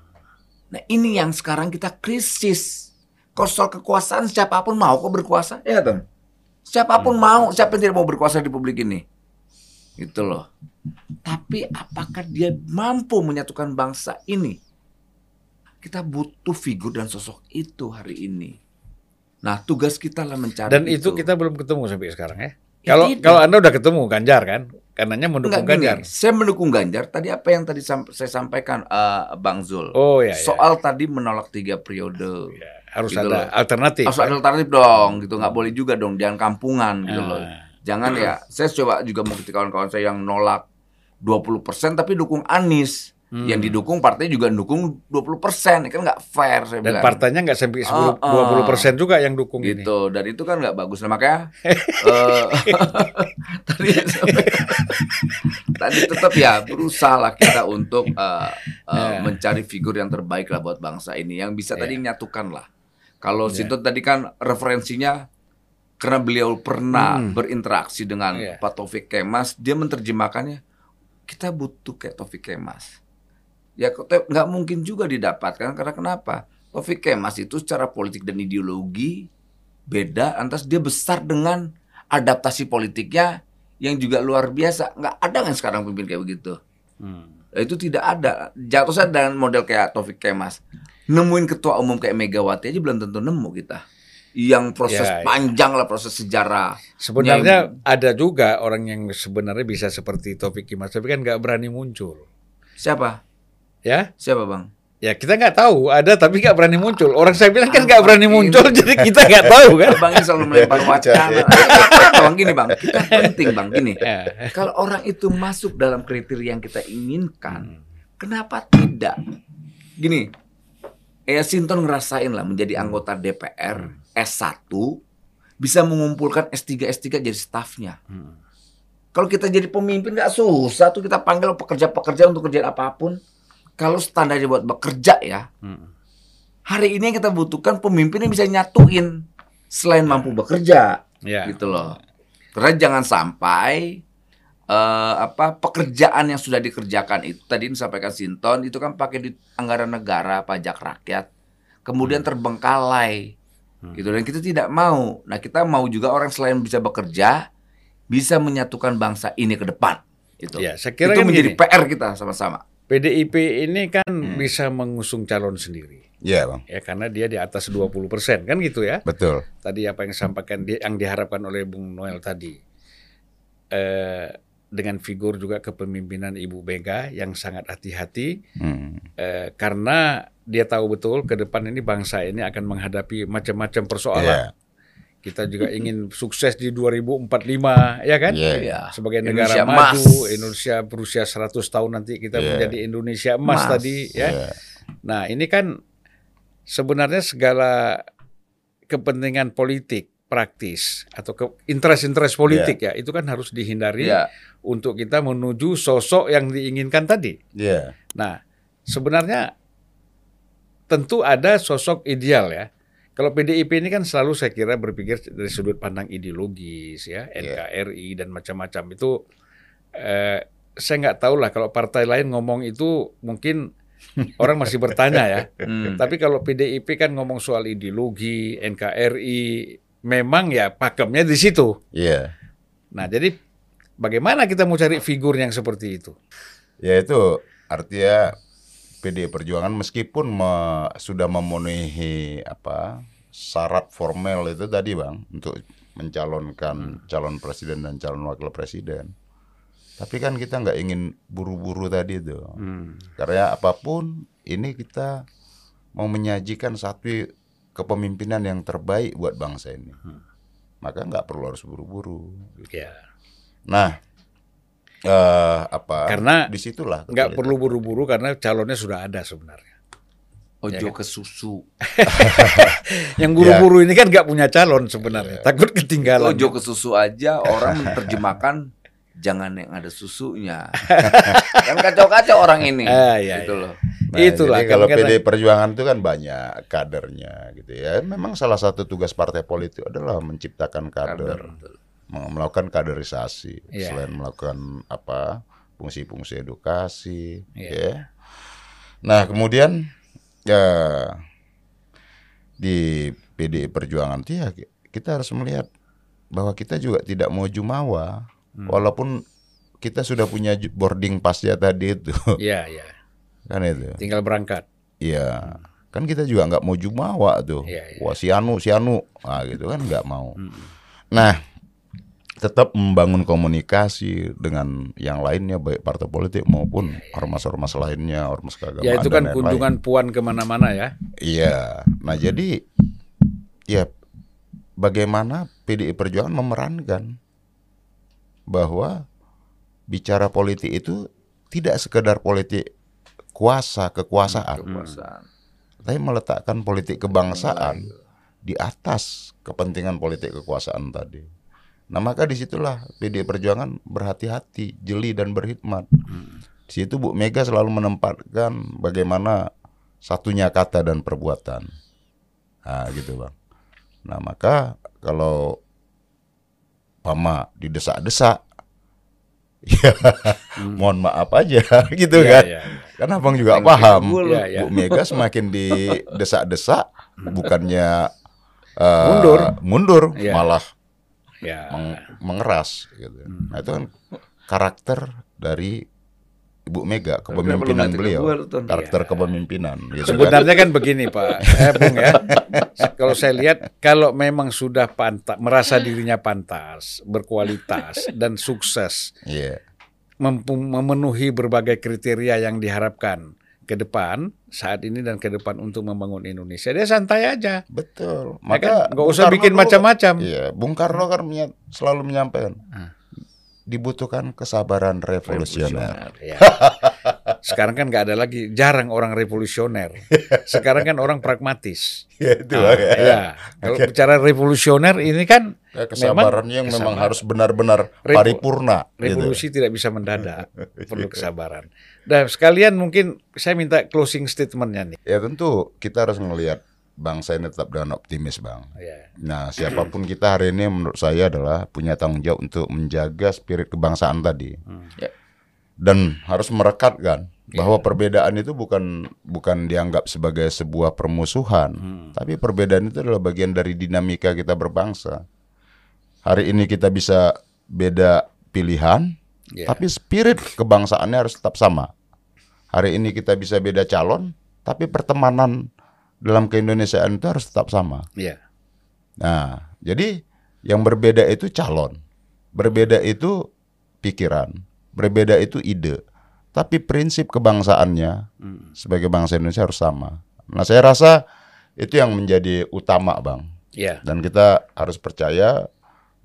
Nah ini yang sekarang kita krisis. Kalau soal kekuasaan siapa pun mau kok berkuasa, ya Tom. Siapa pun mau, siapa yang tidak mau berkuasa di publik ini? Gitu loh. Tapi apakah dia mampu menyatukan bangsa ini? Kita butuh figur dan sosok itu hari ini. Nah tugas kita lah mencari Dan itu kita belum ketemu sampai sekarang ya. Ya, Kalau kalau Anda udah ketemu Ganjar kan? Karenanya mendukung Enggak gini, Ganjar. saya mendukung Ganjar. Tadi apa yang tadi saya sampaikan eh, Bang Zul. Oh ya, ya. Soal tadi menolak tiga periode. Ya, harus Gitu ada loh. alternatif. Harus ada alternatif dong, gitu nggak boleh juga dong, jangan kampungan gitu Ah. loh. Jangan ya. Saya coba juga mau kawan-kawan saya yang nolak 20% tapi dukung Anies. Hmm. Yang didukung partai juga dukung 20%, kan nggak fair saya Dan bilang. partainya nggak sampai 10, Ah, ah. 20% juga yang dukung ini. gitu dan itu kan nggak bagus nah makanya eh, tadi tadi tetap ya berusaha lah kita untuk eh, eh, Ya. mencari figur yang terbaik lah buat bangsa ini yang bisa tadi Ya. menyatukan lah kalau Ya. Sinton tadi kan referensinya karena beliau pernah Hmm. berinteraksi dengan Ya. Pak Taufik Kemas dia menerjemahkannya kita butuh kayak Taufik Kemas ya nggak mungkin juga didapatkan karena kenapa Taufik Kemas itu secara politik dan ideologi beda antas dia besar dengan adaptasi politiknya yang juga luar biasa nggak ada kan sekarang pemimpin kayak begitu Hmm. Itu tidak ada jatuhnya dengan model kayak Taufik Kemas nemuin ketua umum kayak Megawati aja belum tentu nemu kita yang proses Ya, ya. panjang lah proses sejarah Sebenarnya ada juga orang yang sebenarnya bisa seperti Taufik Kimas, tapi kan nggak berani muncul. siapa Ya, siapa bang ya kita nggak tahu ada tapi nggak berani muncul. Orang saya bilang kan nggak berani muncul, jadi kita nggak tahu kan. Bang ini selalu melempar wacana. Bang gini bang? Kita penting bang gini. Ya. Kalau orang itu masuk dalam kriteria yang kita Hmm. inginkan, kenapa tidak? Gini, ya Sinton ngerasain lah menjadi anggota DPR S1 bisa mengumpulkan S3 S3 jadi stafnya. Hmm. Kalau kita jadi pemimpin nggak susah tuh kita panggil pekerja-pekerja untuk kerjaan apa pun. Kalau standarnya buat bekerja ya, Hmm. hari ini yang kita butuhkan pemimpin yang bisa nyatuin selain mampu bekerja Ya. gitu loh. Karena jangan sampai eh, apa pekerjaan yang sudah dikerjakan itu tadi disampaikan Sinton itu kan pakai di anggaran negara pajak rakyat kemudian terbengkalai Hmm. gitu dan kita tidak mau. Nah kita mau juga orang selain bisa bekerja bisa menyatukan bangsa ini ke depan. Itu. Ya, saya kira itu kan menjadi gini. PR kita sama-sama. PDIP ini kan Hmm. bisa mengusung calon sendiri. Iya, Bang. Ya karena dia di atas 20% kan gitu ya. Betul. Tadi apa yang disampaikan di- yang diharapkan oleh Bung Noel tadi. Eh dengan figur juga kepemimpinan Ibu Mega yang sangat hati-hati Hmm. eh, karena dia tahu betul ke depan ini bangsa ini akan menghadapi macam-macam persoalan. Iya. Kita juga ingin sukses di 2045 ya kan? Iya. Iya. Sebagai negara Indonesia maju, emas. Indonesia berusia 100 tahun nanti kita Iya. menjadi Indonesia emas Emas. tadi ya. Iya. Nah, ini kan sebenarnya segala kepentingan politik praktis atau ke interest-interest politik ya, itu kan harus dihindari Iya. Untuk kita menuju sosok yang diinginkan tadi. Iya. Nah, sebenarnya tentu ada sosok ideal ya. Kalau PDIP ini kan selalu saya kira berpikir dari sudut pandang ideologis ya, NKRI dan macam-macam itu eh, saya nggak tahu lah kalau partai lain ngomong itu mungkin orang masih bertanya ya. Hmm. Tapi kalau PDIP kan ngomong soal ideologi, NKRI, memang ya pakemnya di situ. Iya. Nah, jadi bagaimana kita mau cari figur yang seperti itu? Ya itu artinya PD Perjuangan meskipun me- sudah memenuhi apa syarat formal itu tadi bang untuk mencalonkan calon presiden dan calon wakil presiden, Tapi kan kita nggak ingin buru-buru tadi tuh. Hmm. Karena apa pun ini kita mau menyajikan satu kepemimpinan yang terbaik buat bangsa ini. Maka nggak perlu harus buru-buru. Ya. Nah, eh apa? Karena di situlah Nggak perlu buru-buru karena calonnya sudah ada sebenarnya. Ojo Ya ke susu. Yang buru-buru ini kan nggak punya calon sebenarnya. Takut ketinggalan. Ojo ke susu aja orang menerjemahkan jangan yang ada susunya. kan kacau-kacau orang ini. Ah, iya, gitu iya. loh. Nah, Itulah jadi kalau kan PD Perjuangan itu kan banyak kadernya gitu ya. Memang salah satu tugas partai politik adalah menciptakan kader, Betul. Mel- melakukan kaderisasi Iya. selain melakukan apa fungsi-fungsi edukasi Iya. ya. Nah, kemudian ya di PD Perjuangan itu ya kita harus melihat bahwa kita juga tidak mau jumawa Hmm. walaupun kita sudah punya boarding pasnya tadi itu Iya, iya. kan itu. Tinggal berangkat. Iya, kan kita juga nggak mau jumawa tuh. Iya, iya. Wah si Anu, si Anu, nah, gitu kan nggak mau. Hmm. Nah, tetap membangun komunikasi dengan yang lainnya baik partai politik maupun ormas-ormas lainnya, ormas keagamaan. Ya itu dan kan lain-lain. kunjungan puan ke mana-mana ya. Iya, nah jadi ya bagaimana PDI Perjuangan memerankan bahwa bicara politik itu tidak sekedar politik kuasa kekuasaan, Kekuasaan. tapi meletakkan politik kebangsaan di atas kepentingan politik kekuasaan tadi. Nah maka di situlah PDI Perjuangan berhati-hati, jeli dan berhikmat. Di situ Bu Mega selalu menempatkan bagaimana satunya kata dan perbuatan. Nah gitu bang. Nah maka kalau Pama didesak-desak, ya mohon maaf aja gitu Iya, kan. iya, iya. Kan abang juga Thank you, paham. Bu. Iya, iya. Bu Mega semakin didesak-desak, bukannya eh, Mundur. mundur, Iya. malah Ya. meng- mengeras. Gitu. Hmm. Nah itu kan karakter dari Ibu Mega, kepemimpinan beliau, ke gua, Ton? karakter Iya. kepemimpinan. Gitu kan. Sebenarnya kan begini Pak, eh, Bung ya. Kalau saya lihat, kalau memang sudah pantas, merasa dirinya pantas, berkualitas dan sukses, Iya. mempu- memenuhi berbagai kriteria yang diharapkan ke depan saat ini dan ke depan untuk membangun Indonesia, dia santai aja. Betul. Ya kan? Nggak usah Karno bikin macam-macam. Iya, Bung Karno kan menya- selalu menyampaikan Ah. dibutuhkan kesabaran revolusioner. Ya. Sekarang kan nggak ada lagi, jarang orang revolusioner. Sekarang kan orang pragmatis. Ya, itu Ah, ya. ya. Kalau bicara revolusioner ini kan Ya, kesabarannya yang memang kesabaran. harus benar-benar paripurna. gitu. revolusi tidak bisa mendadak, perlu kesabaran. Dan sekalian mungkin saya minta closing statementnya nih. Ya tentu kita harus melihat bangsa ini tetap dengan optimis, Bang. Ya. Nah, siapa pun kita hari ini menurut saya adalah punya tanggung jawab untuk menjaga spirit kebangsaan tadi. Ya. Dan harus merekatkan bahwa perbedaan itu bukan bukan dianggap sebagai sebuah permusuhan, tapi perbedaan itu adalah bagian dari dinamika kita berbangsa. Hari ini kita bisa beda pilihan, Ya. tapi spirit kebangsaannya harus tetap sama. Hari ini kita bisa beda calon, tapi pertemanan dalam keindonesiaan itu harus tetap sama. Ya. Nah, jadi yang berbeda itu calon, berbeda itu pikiran, berbeda itu ide. Tapi prinsip kebangsaannya sebagai bangsa Indonesia harus sama. Nah, saya rasa itu yang menjadi utama, Bang. Ya. Dan kita harus percaya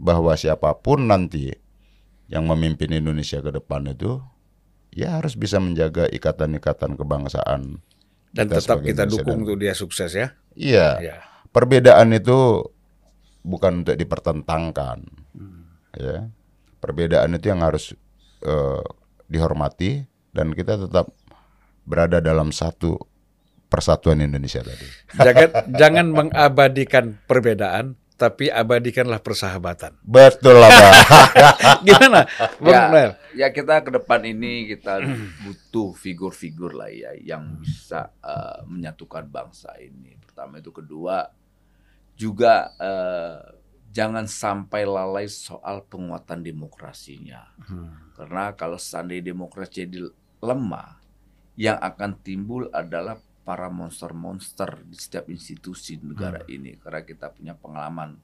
bahwa siapa pun nanti yang memimpin Indonesia ke depan itu ya harus bisa menjaga ikatan-ikatan kebangsaan. Dan Kita tetap kita Indonesia dukung dan- untuk dia sukses ya. Iya. Ya. Perbedaan itu bukan untuk dipertentangkan. Ya. Perbedaan itu yang harus eh, dihormati dan kita tetap berada dalam satu persatuan Indonesia tadi. Jangan jangan mengabadikan perbedaan, tapi abadikanlah persahabatan. Betul lah, Bang. Gimana, Bung Ya, Noel? ya kita ke depan ini kita butuh figur-figur lah ya yang bisa eh, menyatukan bangsa ini. Pertama itu, kedua juga eh, jangan sampai lalai soal penguatan demokrasinya. Karena kalau seandainya demokrasi jadi lemah, yang akan timbul adalah para monster-monster di setiap institusi negara ini. Karena kita punya pengalaman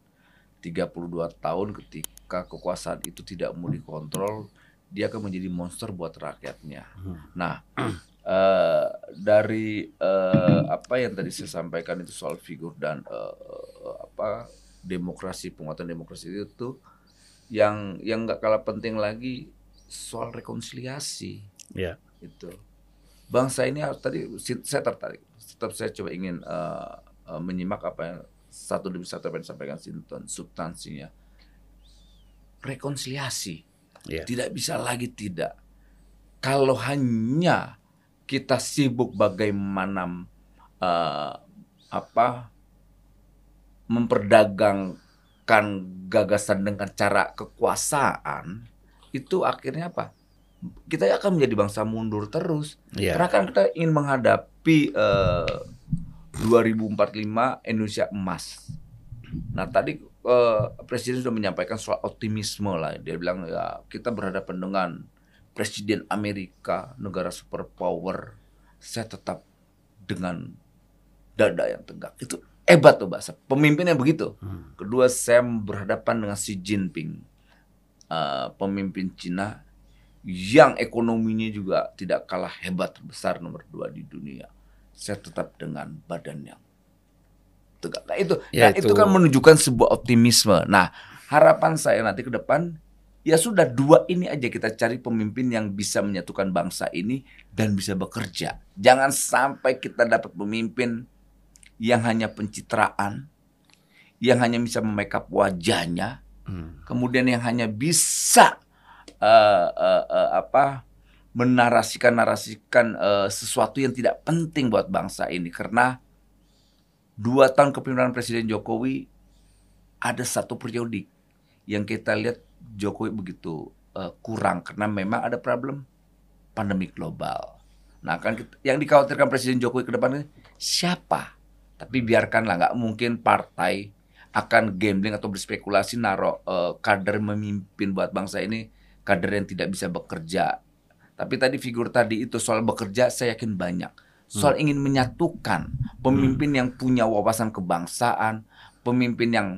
32 tahun ketika kekuasaan itu tidak mau dikontrol, dia akan menjadi monster buat rakyatnya. Hmm. Nah, eh, dari eh, apa yang tadi saya sampaikan itu soal figur dan eh, apa demokrasi penguatan demokrasi itu tuh yang yang nggak kalah penting lagi soal rekonsiliasi Ya. itu bangsa ini harus tadi saya tertarik. Tetap saya coba ingin eh, eh, menyimak apa yang satu demi satu apa yang disampaikan Sinton. Substansinya rekonsiliasi. Ya. tidak bisa lagi tidak. Kalau hanya kita sibuk bagaimana eh, apa memperdagangkan gagasan dengan cara kekuasaan itu akhirnya apa kita akan menjadi bangsa mundur terus Ya. karena kan kita ingin menghadapi eh, 2045 Indonesia emas. Nah tadi eh, Presiden sudah menyampaikan soal optimisme lah. Dia bilang ya kita berhadapan dengan Presiden Amerika, negara superpower. Saya tetap dengan dada yang tegak. Itu hebat tuh bahasa. Pemimpinnya begitu. Hmm. Kedua, saya berhadapan dengan Xi Jinping, eh, pemimpin Cina yang ekonominya juga tidak kalah hebat terbesar nomor dua di dunia. Saya tetap dengan badan yang tegak. Nah itu, Ya, nah, itu, itu. kan menunjukkan sebuah optimisme. Nah harapan saya nanti ke depan ya sudah dua ini aja kita cari pemimpin yang bisa menyatukan bangsa ini dan bisa bekerja. Jangan sampai kita dapat pemimpin yang hanya pencitraan, yang hanya bisa memakeup wajahnya, Hmm. kemudian yang hanya bisa eh, eh, eh, apa menarasikan narasikan eh, sesuatu yang tidak penting buat bangsa ini karena dua tahun kepemimpinan Presiden Jokowi ada satu periodik yang kita lihat Jokowi begitu eh, kurang karena memang ada problem pandemi global. Nah kan kita- yang dikhawatirkan Presiden Jokowi ke depan ini siapa? Tapi biarkanlah nggak mungkin partai akan gambling atau berspekulasi naruh kader memimpin buat bangsa ini kader yang tidak bisa bekerja. Tapi tadi figur tadi itu soal bekerja saya yakin banyak. Soal ingin menyatukan pemimpin yang punya wawasan kebangsaan, pemimpin yang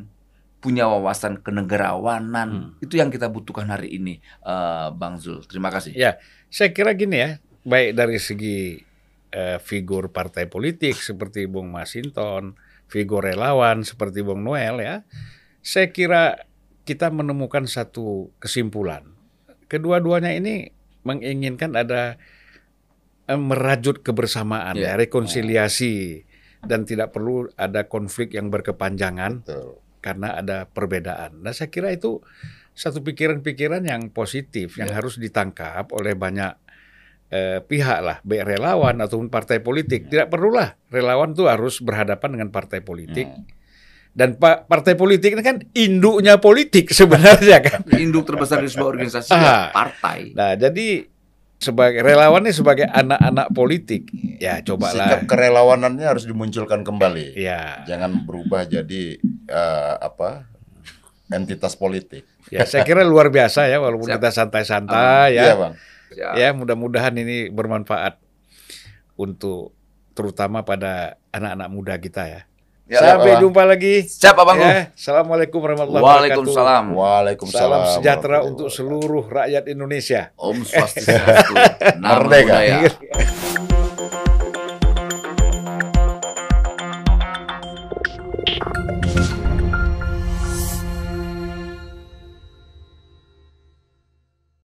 punya wawasan kenegarawanan. Itu yang kita butuhkan hari ini, eh, Bang Zul. Terima kasih. Ya, saya kira gini ya, baik dari segi eh, figur partai politik seperti Bung Masinton, figur relawan seperti Bung Noel ya, saya kira kita menemukan satu kesimpulan. Kedua-duanya ini menginginkan ada eh, merajut kebersamaan Ya. ya, rekonsiliasi dan tidak perlu ada konflik yang berkepanjangan Betul. karena ada perbedaan. Nah, saya kira itu satu pikiran-pikiran yang positif yang Ya. harus ditangkap oleh banyak eh, pihak lah, baik relawan ataupun partai politik. Tidak perlulah relawan itu harus berhadapan dengan partai politik. Dan pa- partai politik ini kan induknya politik sebenarnya kan. Induk terbesar di sebuah organisasi Ah. partai. Nah, jadi sebagai relawan ini sebagai anak-anak politik, ya Sikap cobalah. kerelawanannya harus dimunculkan kembali. Ya, Jangan berubah jadi eh, apa entitas politik. ya saya kira luar biasa ya walaupun Siap. kita santai-santai ya. Iya bang. Ya. ya mudah-mudahan ini bermanfaat untuk terutama pada anak-anak muda kita ya. Ya, Sampai Pak. jumpa lagi. Siap, Abang. Ya, Assalamualaikum warahmatullahi wabarakatuh. Waalaikumsalam. Waalaikumsalam. Salam sejahtera untuk seluruh rakyat Indonesia. Om Swastiastu. Merdeka.